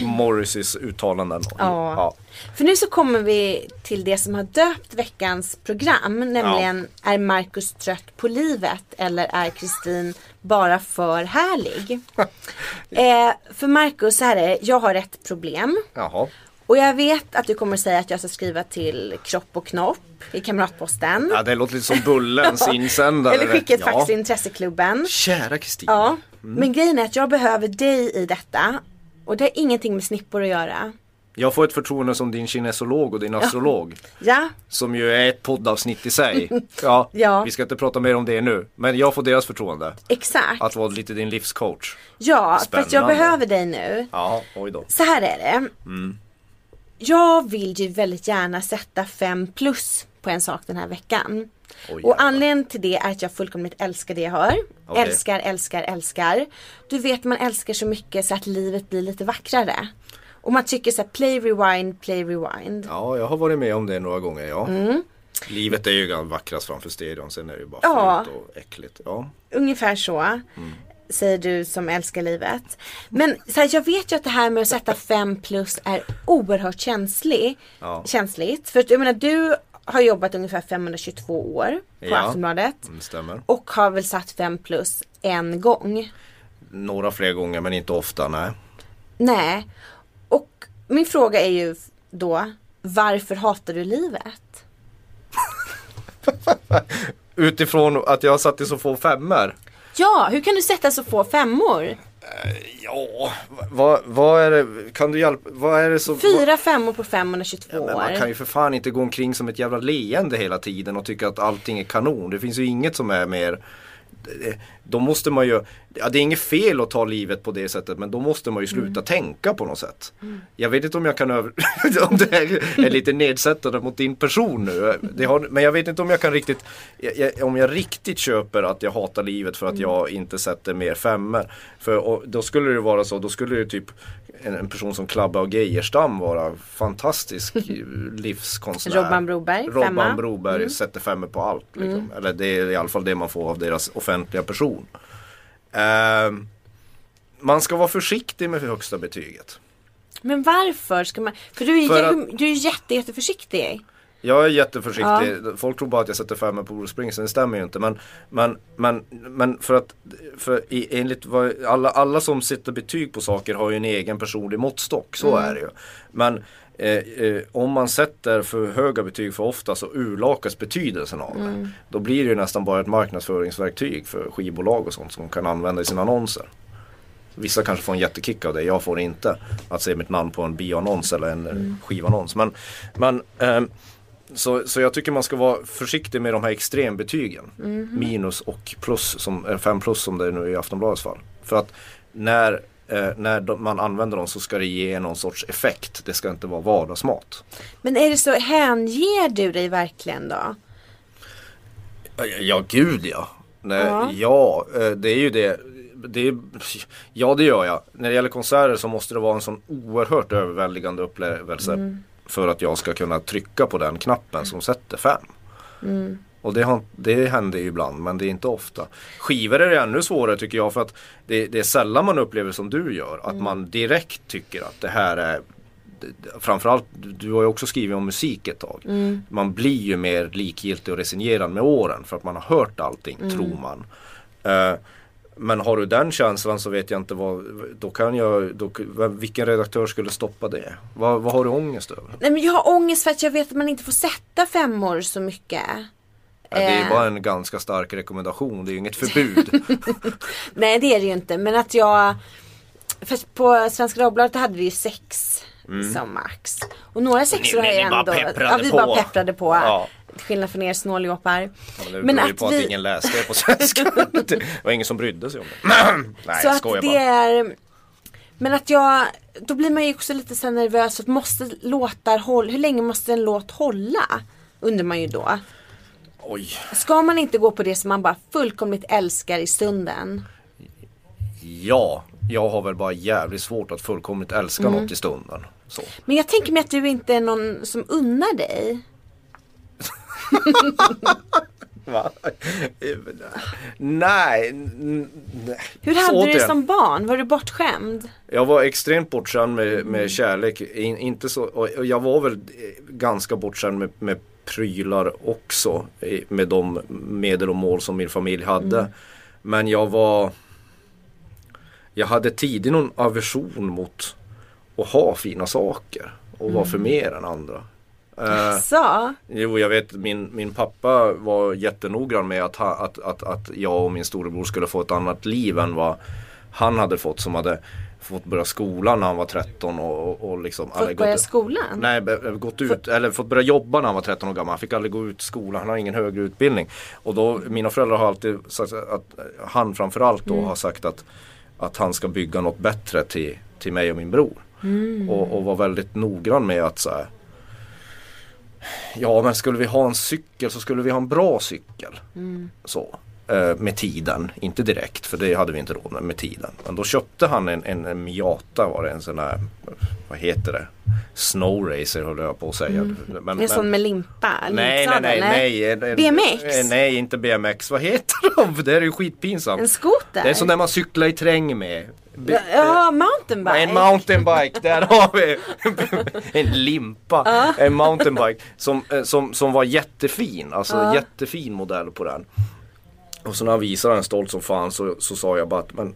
Morrisseys uttalanden. Ja. ja. För nu så kommer vi till det som har döpt veckans program. Nämligen är Markus trött på livet eller är Kristin bara för härlig? eh, för Markus så här är det, jag har ett problem. Jaha. Och jag vet att du kommer säga att jag ska skriva till Kropp och Knopp i Kamratposten. Ja, det låter lite som Bullens insändare. eller skicka ett ja. fax till Intresseklubben. Kära Kristin. Ja, men grejen är att jag behöver dig i detta. Och det har ingenting med snippor att göra. Jag får ett förtroende som din kinesolog och din astrolog. Ja, Som ju är ett poddavsnitt i sig. Ja, Ja. vi ska inte prata mer om det nu. Men jag får deras förtroende. exakt. Att vara lite din livscoach. Ja, för att jag Spännande. behöver dig nu. Ja, oj då. Så här är det. Mm. Jag vill ju väldigt gärna sätta 5 plus på en sak den här veckan. Oj, och anledningen till det är att jag fullkomligt älskar det jag hör. Okej. Älskar, älskar, älskar. Du vet man älskar så mycket så att livet blir lite vackrare. Och man tycker så här play rewind, play rewind. Ja, jag har varit med om det några gånger, ja. Livet är ju vackrast framför stereon, sen är det ju bara Ja. fult och äckligt. Ja. Ungefär så. Säger du som älskar livet. Men så här, jag vet ju att det här med att sätta 5 plus är oerhört känslig, Ja. känsligt. För jag menar du har jobbat ungefär 522 år på Ja. Aftonbladet. Mm, stämmer. Och har väl satt 5 plus en gång. Några fler gånger men inte ofta, nej. Nej. Och min fråga är ju då varför hatar du livet? Utifrån att jag satt i så få femmor. Ja, hur kan du sätta så få femmor? Ja, vad, vad är det, kan du hjälpa, vad är det som... Fyra femmor på 522 Ja, men man kan ju för fan inte gå omkring som ett jävla leende hela tiden och tycka att allting är kanon. Det finns ju inget som är mer då måste man ju, ja det är inget fel att ta livet på det sättet men då måste man ju sluta Mm. tänka på något sätt. Jag vet inte om jag kan över, om det är lite nedsättande mot din person nu. Har, men jag vet inte om jag kan riktigt, jag, om jag riktigt köper att jag hatar livet för att Mm. jag inte sätter mer femmor. För då skulle det vara så, då skulle det typ en, en person som Klabbe och Geijerstam vara fantastisk livskonstnär. Robban Broberg, Robban femma. Mm. Broberg sätter femmor på allt. Liksom. Eller det är i alla fall det man får av deras offentliga person. Ehm, man ska vara försiktig med högsta betyget. Men varför ska man? För du är, För ju du är jätte, jätteförsiktig. Jag är jätteförsiktig. Folk tror bara att jag sätter femmor på Bruce Springsteen. Det stämmer ju inte. Men, men, men, men för att för i, enligt vad, alla, alla som sätter betyg på saker har ju en egen personlig måttstock. Så är det ju. Men eh, eh, om man sätter för höga betyg för ofta så urlakas betydelsen av det. Då blir det ju nästan bara ett marknadsföringsverktyg för skivbolag och sånt som kan använda i sina annonser. Vissa kanske får en jättekick av det, jag får inte. Att se mitt namn på en bioannons eller en mm. skivannons. Men, men ehm, så, så jag tycker man ska vara försiktig med de här extrembetygen. Minus och plus, som, eh, fem plus som det är nu i Aftonbladets fall. För att när, eh, när de, man använder dem så ska det ge någon sorts effekt. Det ska inte vara vardagsmat. Men är det så, hänger du dig verkligen då? Ja, Ja, gud ja. Nej, Ja. ja, eh, det är ju det. det är, ja, det gör jag. När det gäller konserter så måste det vara en sån oerhört överväldigande upplevelse för att jag ska kunna trycka på den knappen som sätter fem. Och det, har, det händer ju ibland men det är inte ofta. Skivor är det ännu svårare tycker jag för att det, det är sällan man upplever som du gör. Att man direkt tycker att det här är Framförallt, du har ju också skrivit om musik ett tag. Man blir ju mer likgiltig och resignerad med åren för att man har hört allting, tror man. Eh, men har du den känslan så vet jag inte vad, då kan jag, då, vilken redaktör skulle stoppa det? Vad, vad har du ångest över? Nej men jag har ångest för att jag vet att man inte får sätta femmor så mycket. Ja, det är Eh. bara en ganska stark rekommendation, det är ju inget förbud. Nej det är det ju inte men att jag För på Svenska Dagbladet hade vi ju sex som max. Och några sexor Mm. Har jag bara ändå Ja vi bara pepprade på. Ja. Till skillnad från er snåljåpar. Ja, men beror ju att på att vi- ingen läste det på svenska. det var ingen som brydde sig om det. Nej, Så att det bara. är Men att jag Då blir man ju också lite så nervös att måste låtar hålla Hur länge måste en låt hålla? Undrar man ju då. Oj, Ska man inte gå på det som man bara fullkomligt älskar i stunden? ja. Jag har väl bara jävligt svårt att fullkomligt älska Mm. något i stunden. Så. Men jag tänker mig att du inte är någon som unnar dig. Nej. Hur hade du det som barn? Var du bortskämd? Jag var extremt bortskämd med, med kärlek. In, inte så, och jag var väl eh, ganska bortskämd med, med prylar också. Med de medel och mål som min familj hade. Men jag var Jag hade tidigt någon aversion mot att ha fina saker. Och vara för mer än andra. Eh, Så? Jo, jag vet min, min pappa var jättenoggrann med att, ha, att, att, att jag och min storebror skulle få ett annat liv än vad han hade fått som hade fått börja skolan när han var 13 och, och, och liksom Fått gått börja ut- skolan? Nej, gått ut, eller fått börja jobba när han var 13 år gammal. Han fick aldrig gå ut skolan, han har ingen högre utbildning. Och då, mina föräldrar har alltid sagt att, han framförallt då har sagt att, att han ska bygga något bättre till, till mig och min bror. Och, och var väldigt noggrann med att så här, Ja men skulle vi ha en cykel så skulle vi ha en bra cykel. Så. Eh, med tiden, inte direkt för det hade vi inte råd med, med tiden. Men då köpte han en, en, en Miata var det, en sån här, vad heter det? Snow Racer höll jag på att säga. Mm. Men, En men- sån med limpa? Nej, nej, nej, nej. En- en- BMX? Nej, inte BMX. Vad heter de? Det är ju skitpinsamt. En skoter? Det är sån där man cyklar i terräng med. Ja, mountainbike. En mountainbike, där har vi en limpa. En mountainbike som, eh, som, som var jättefin, alltså jättefin modell på den. Och så när han visade den stolt som fan så, så sa jag bara att men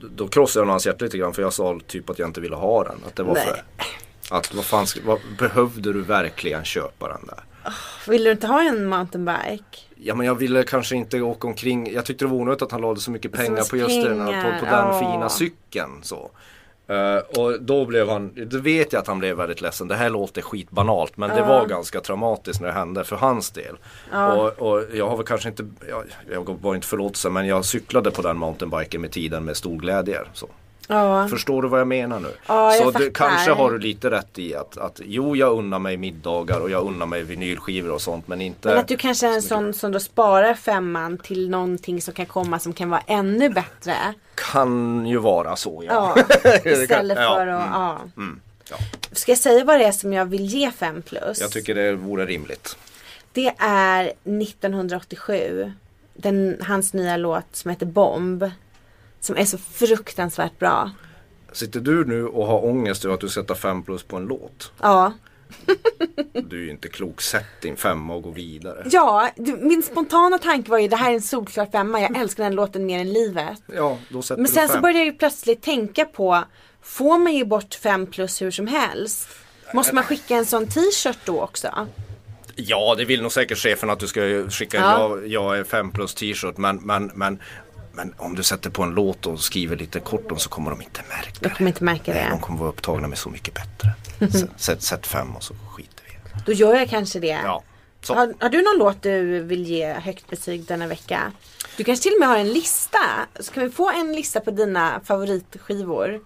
då krossade jag hans hjärta lite grann för jag sa typ att jag inte ville ha den. Att det var Nej. för att vad fan, vad, behövde du verkligen köpa den där? Vill du inte ha en mountainbike? Ja men jag ville kanske inte åka omkring. Jag tyckte det var onödigt att han lade så mycket pengar på just den, på, på den ja. fina cykeln. Så. Eh, och då blev han, då vet jag att han blev väldigt ledsen. Det här låter skitbanalt men det var ganska traumatiskt när det hände för hans del. Och, och jag har väl kanske inte, jag, jag var inte förlåtelse men jag cyklade på den mountainbiken med tiden med stor glädje. Så. Ja. Förstår du vad jag menar nu? Ja, jag så du, kanske har du lite rätt i att, att jo jag unnar mig middagar och jag unnar mig vinylskivor och sånt men inte Men att du kanske är en sån som då sparar femman till någonting som kan komma som kan vara ännu bättre. Kan ju vara så ja. Ja, istället för att, mm, ja. mm, ja. Ska jag säga vad det är som jag vill ge 5 plus? Jag tycker det vore rimligt. Det är 1987. Den, hans nya låt som heter Bomb. Som är så fruktansvärt bra. Sitter du nu och har ångest över att du sätter 5 plus på en låt? Ja. Du är ju inte klok. Sätt din femma och gå vidare. Ja, min spontana tanke var ju det här är en solklar femma. Jag älskar den låten mer än livet. Ja, då sätter Men du sen fem. så började jag ju plötsligt tänka på Får man ju bort 5 plus hur som helst? Måste man skicka en sån t-shirt då också? Ja, det vill nog säkert chefen att du ska skicka Ja. jag, jag är 5 plus t-shirt. Men, men, men, men om du sätter på en låt och skriver lite kort om så kommer de inte märka Jag kommer inte märka Nej, de det. kommer vara upptagna med så mycket bättre. Sätt- Sätt, sätt fem och så skiter vi det. Då gör jag kanske det. Ja. Har, har du någon låt du vill ge högt betyg denna vecka? Du kanske till och med har en lista. Så kan vi få en lista på dina favoritskivor?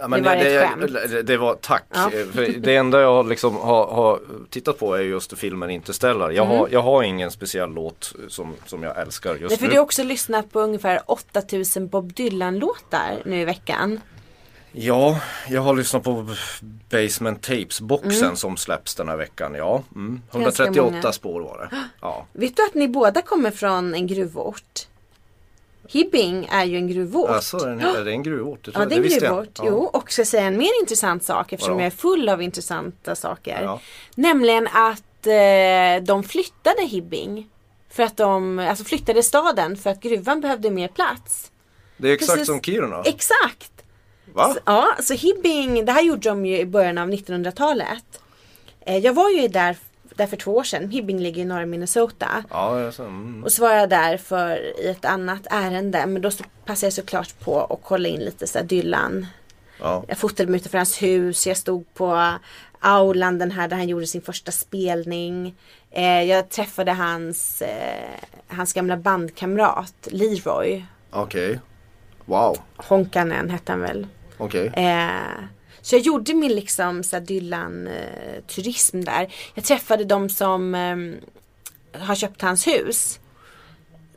Ja, men Det var det, ett skämt. det, det var tack. Ja. För det enda jag liksom har, har tittat på är just filmen Interstellar. Jag, har, jag har ingen speciell låt som, som jag älskar just Mm. Nej, för nu. du har också lyssnat på ungefär 8000 Bob Dylan-låtar nu i veckan. Ja, jag har lyssnat på Basement Tapes-boxen Mm. som släpps den här veckan. Ja, mm. Ganska 138 många. spår var det. Ja. Vet du att ni båda kommer från en gruvort? Hibbing är ju en gruvort. Alltså, är det en- är det en gruvort? Det, Ja det är en gruvort. Ja. Jo, och ska säga en mer intressant sak eftersom Vadå? jag är full av intressanta saker. Ja. Nämligen att eh, de flyttade Hibbing. För att de alltså flyttade staden för att gruvan behövde mer plats. Det är exakt Precis. som Kiruna. Exakt! Va? Så, ja, så Hibbing, det här gjorde de ju i början av 1900-talet. Eh, jag var ju där, där för två år sedan. Hibbing ligger i norra Minnesota. Ja, jag, mm. Och så var jag där för i ett annat ärende. Men då passade jag såklart på att kolla in lite så här Dylan. ja. Jag fotade mig utanför hans hus. Jag stod på aulan den här där han gjorde sin första spelning. Eh, jag träffade hans, eh, hans gamla bandkamrat Leroy. Okej. Wow. Honkanen hette han väl. Okej. Eh, så jag gjorde min liksom så här Dylan-turism där. Jag träffade de som eh, har köpt hans hus.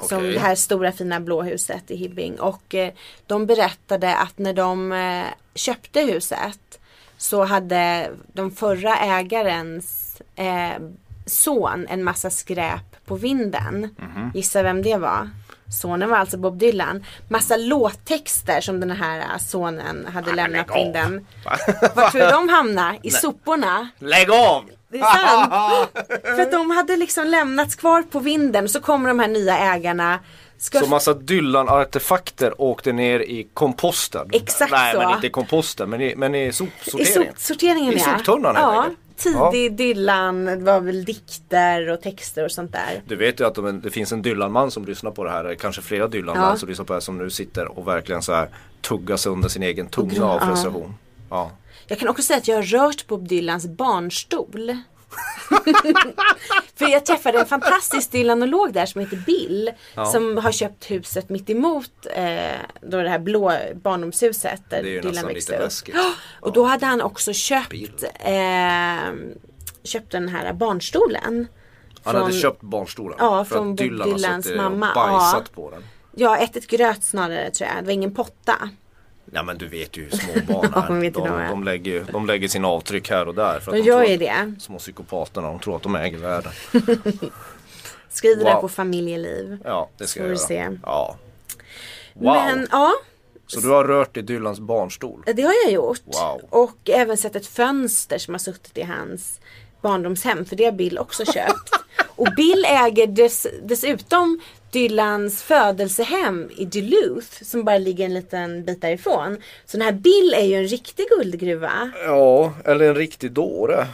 Som Okej. det här stora fina blå huset i Hibbing. Och eh, de berättade att när de eh, köpte huset så hade de förra ägarens eh, son en massa skräp på vinden. Mhm. Gissa vem det var? Sonen var alltså Bob Dylan. Massa låttexter som den här eh, sonen hade lämnat på lägg av. vinden. Var tror de hamnade? I soporna? Lägg av! Det är sant. För att de hade liksom lämnats kvar på vinden. Så kommer de här nya ägarna. Ska Så massa Dylan-artefakter åkte ner i komposten. Exakt Nej så. men inte i komposten men i, men i I sopsorteringen. sopsorteringen I ja. soptunnan Ja, tidig Dylan. Det var väl dikter och texter och sånt där. Du vet ju att de, det finns en Dylan-man som lyssnar på det här, kanske flera Dylan-man Ja. som lyssnar på det här som nu sitter och verkligen så här tuggar sig under sin egen tunga Ja. av frustration. Ja. Jag kan också säga att jag har rört Bob Dylans barnstol. För jag träffade en fantastisk dylanolog där som heter Bill. Ja. Som har köpt huset mitt emot eh, då det här blå barndomshuset där Det är ju Dylan växte lite upp. läskigt. Och då hade han också köpt, eh, köpt den här barnstolen. Han Från- hade köpt barnstolen. Ja, för från Bob Dylan Dylans mamma. och bajsat Ja. på den. Ja, ett, ett gröt snarare tror jag. Det var ingen potta. Ja men du vet ju hur små barn är. de, de de, lägger, de lägger sina avtryck här och där. För De att gör ju att- det. Små psykopaterna, de tror att de äger världen. Skriv det Wow. på familjeliv. Ja, det ska jag göra. se. Ja. Wow! Men ja, Så du har rört i Dylans barnstol? det har jag gjort. Wow. Och även sett ett fönster som har suttit i hans barndomshem. För det har Bill också köpt. Och Bill äger dess, dessutom Dylans födelsehem i Duluth. Som bara ligger en liten bit därifrån. Så den här Bill är ju en riktig guldgruva. Ja, eller en riktig dåre.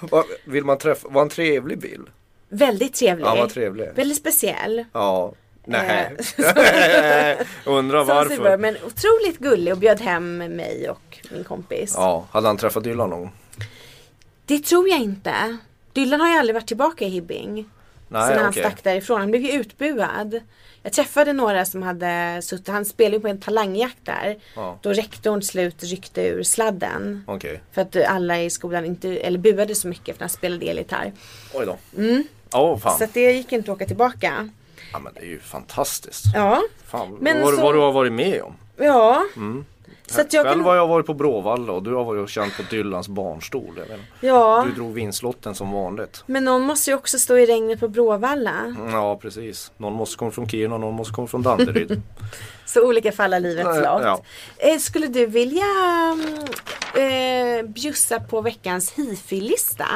Vill man träffa, var en trevlig Bill? Väldigt trevlig. Ja, vad trevlig. Väldigt speciell. Ja. Nej. Eh. Undrar varför. Super, men otroligt gullig och bjöd hem mig och min kompis. Ja, hade han träffat Dylan någon? Det tror jag inte. Dylan har ju aldrig varit tillbaka i Hibbing. Nej, sen han okej. stack därifrån. Han blev ju utbuad. Jag träffade några som hade suttit, han spelade ju på en talangjakt där. Ja. Då rektorn slut ryckte ur sladden. Okej. För att alla i skolan inte, eller buade så mycket för att han spelade elgitarr. Oj då. Mm. Åh fan. Så att det gick inte att åka tillbaka. Ja men det är ju fantastiskt. Ja, Fan, Men vad, så- vad du har varit med om. ja. Så att jag Själv kan, har jag varit på Bråvalla och du har varit och känt på Dylans barnstol. Ja. Du drog vinstlotten som vanligt. Men någon måste ju också stå i regnet på Bråvalla. Ja precis. Någon måste komma från Kiruna och någon måste komma från Danderyd. Så olika fall av livets lott. ja. Eh, skulle du vilja mm, eh, bjussa på veckans hifi-lista?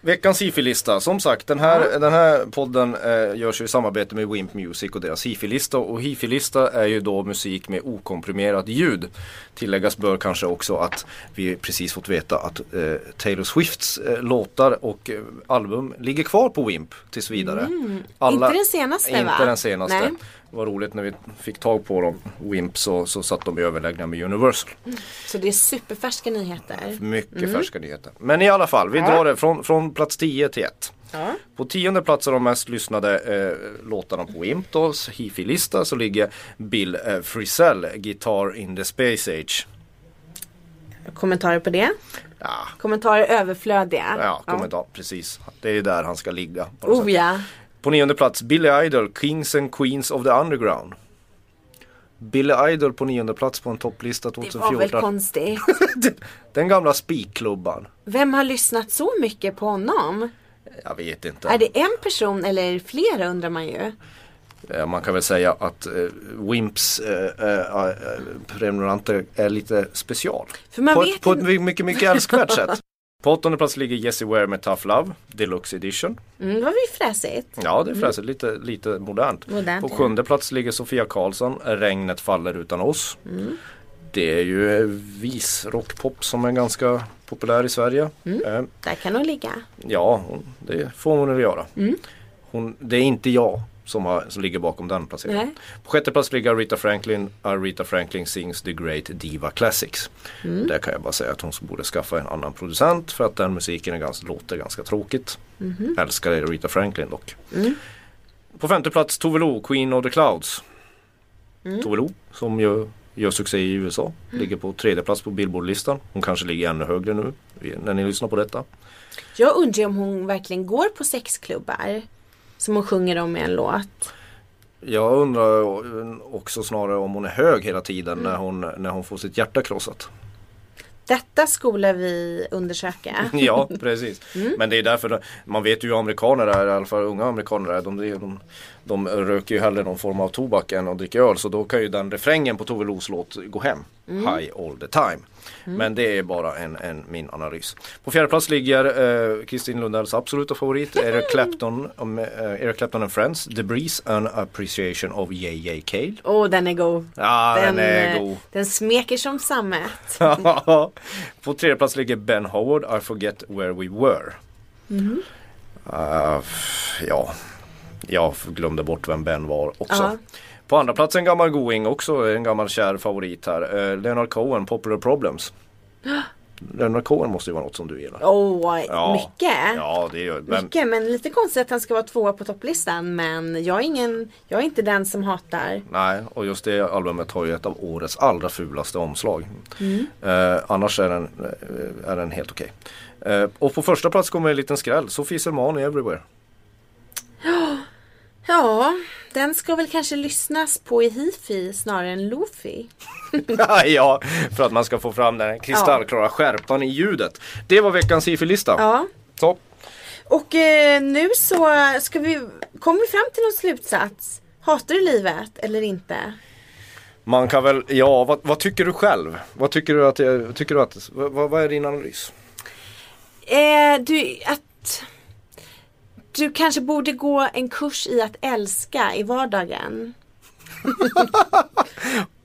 Veckans hifi-lista. Som sagt den här, den här podden eh, görs ju i samarbete med Wimp Music och deras hifi-lista. Och hifi-lista är ju då musik med okomprimerat ljud. Tilläggas bör kanske också att vi precis fått veta att eh, Taylor Swifts eh, låtar och eh, album ligger kvar på Wimp tills vidare. Inte den senaste, Inte va? den senaste. Nej. Var roligt när vi fick tag på dem, Wimp, så, så satt de i överläggningar med Universal. Så det är superfärska nyheter. Mycket färska nyheter. Men i alla fall, vi drar det från, från plats 10 till 1. Ja. På tionde plats av de mest lyssnade eh, låtarna på Imptos hifi-lista så ligger Bill eh, Frisell, Guitar in the Space Age. Kommentarer på det? Ja, Kommentarer överflödiga? ja, kommentar, precis. Det är där han ska ligga. Oh sätt. ja. På nionde plats Billy Idol, Kings and Queens of the Underground. Billy Idol på nionde plats på en topplista Det var väl 2014. konstigt. Den gamla spikklubban. Vem har lyssnat så mycket på honom? Jag vet inte. Är det en person eller flera undrar man ju. Eh, Man kan väl säga att eh, Wimps eh, eh, prenumeranter är lite special. För man på, vet ett, på ett mycket, mycket älskvärt sätt. På åttonde plats ligger Jessie Ware med Tough Love, Deluxe Edition. Mm, det var ju fräsigt. Ja, det är fräsigt, lite, lite modernt. Modernt, På ja. sjunde plats ligger Sofia Karlsson, Regnet faller utan oss. Mm. Det är ju eh, visrockpop som är ganska populär i Sverige. Mm. Eh, Där kan hon ligga. Ja, det får hon väl göra. Mm. Hon, det är inte jag som, har, som ligger bakom den placeringen. Nej. På sjätte plats ligger Aretha Franklin. Aretha Franklin sings The Great Diva Classics. Mm. Där kan jag bara säga att hon borde skaffa en annan producent för att den musiken är ganska, låter ganska tråkigt. Mhm. Älskar Aretha Franklin dock. Mm. På femte plats Tove Lo, Queen of the Clouds. Mm. Tove Lo som gör, gör succé i USA. Ligger på tredje plats på Billboardlistan. Hon kanske ligger ännu högre nu när ni lyssnar på detta. Jag undrar om hon verkligen går på sexklubbar. Som hon sjunger om i en låt. Jag undrar också snarare om hon är hög hela tiden Mm. när, hon, när hon får sitt hjärta krossat. Detta skola vi undersöka. Ja, precis. Mm. Men det är därför man vet ju hur amerikaner är, i alla fall unga amerikaner är. De, de, de röker ju hellre någon form av tobak än att dricka öl. Så då kan ju den refrängen på Tove Los låt gå hem. Mm. High all the time. Men det är bara en, en, min analys. På fjärde plats ligger eh, Kristin Lundells absoluta favorit Eric Clapton, um, eh, Eric Clapton and Friends, Debris and Appreciation of J.J. Cale. Åh, den är god. Ja, den, är eh, god. den smeker som sammet. På tredje plats ligger Ben Howard, I forget where we were. Mhm. Uh, ja, jag glömde bort vem Ben var också. Ja. På andra plats en gammal going också, en gammal kär favorit här. Uh, Leonard Cohen, Popular Problems. Leonard Cohen måste ju vara något som du gillar. Åh, Ja. mycket. Ja, det gör men, Mycket, men lite konstigt att han ska vara tvåa på topplistan. Men jag är, ingen, jag är inte den som hatar. Nej, och just det albumet har ju ett av årets allra fulaste omslag. Mm. Eh, annars är den, eh, är den helt okej. Eh, och på första plats kommer en liten skräll. Sofie Selman i Everywhere. Ja, den ska väl kanske lyssnas på i hifi snarare än lofi. ja, för att man ska få fram den kristallklara skärpan i ljudet. Det var veckans hifi-lista. Ja. Så. Och eh, nu så ska vi, kommer vi fram till någon slutsats? Hatar du livet eller inte? Man kan väl, ja vad, vad tycker du själv? Vad tycker du att, jag- tycker du att vad, vad är din analys? Eh, du, att du kanske borde gå en kurs i att älska i vardagen.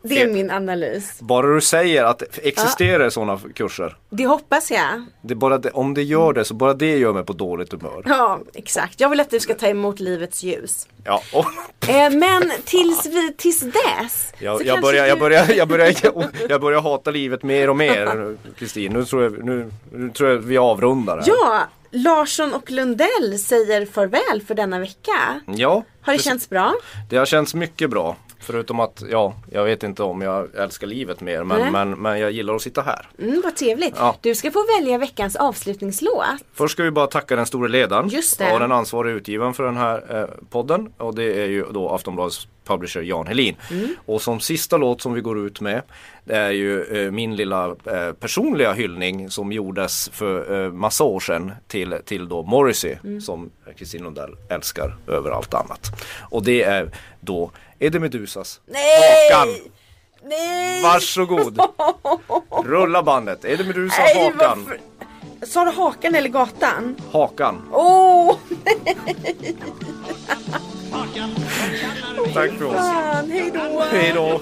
Det är min analys. Bara du säger att existerar sådana kurser. Det hoppas jag. Det bara det, om det gör det så bara det gör mig på dåligt humör. Ja, exakt. Jag vill att du ska ta emot livets ljus. Ja, Eh, men tills, vi, tills dess. jag, jag, börjar, jag, du- börjar, jag, börjar, jag börjar hata livet mer och mer Kristin. Nu tror jag, nu, nu tror jag vi avrundar här. Ja, Larsson och Lundell säger farväl för denna vecka. ja Har det precis. känts bra? Det har känts mycket bra. Förutom att, ja, jag vet inte om jag älskar livet mer men, men, men jag gillar att sitta här. Mm, vad trevligt. Ja. Du ska få välja veckans avslutningslåt. Först ska vi bara tacka den store ledaren Just det. och den ansvariga utgivaren för den här eh, podden. Och det är ju då Aftonbladets publisher Jan Helin. Mm. Och som sista låt som vi går ut med Det är ju eh, min lilla eh, personliga hyllning som gjordes för eh, massa år sedan till, till då Morrissey Mm. som Kristin Lundell älskar över allt annat. Och det är då Eddie Medusas Nej! Hakan. Nej! Varsågod! Rulla bandet, Eddie Medusa Nej, Hakan. varför? Sa du hakan eller gatan? Hakan. Åh, Tack för oss. fan, hej då! Hej då!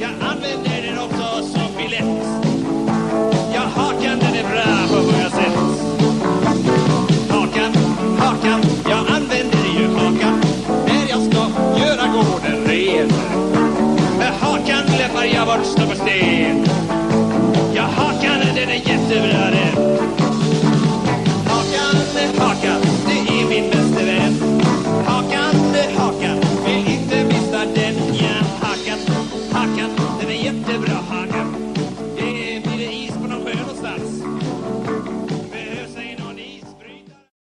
Jag använder den också som biljett. Ja, hakan den är bra på många sätt. Hakan, hakan, har jag varit sten. Jag hakade den är jättebra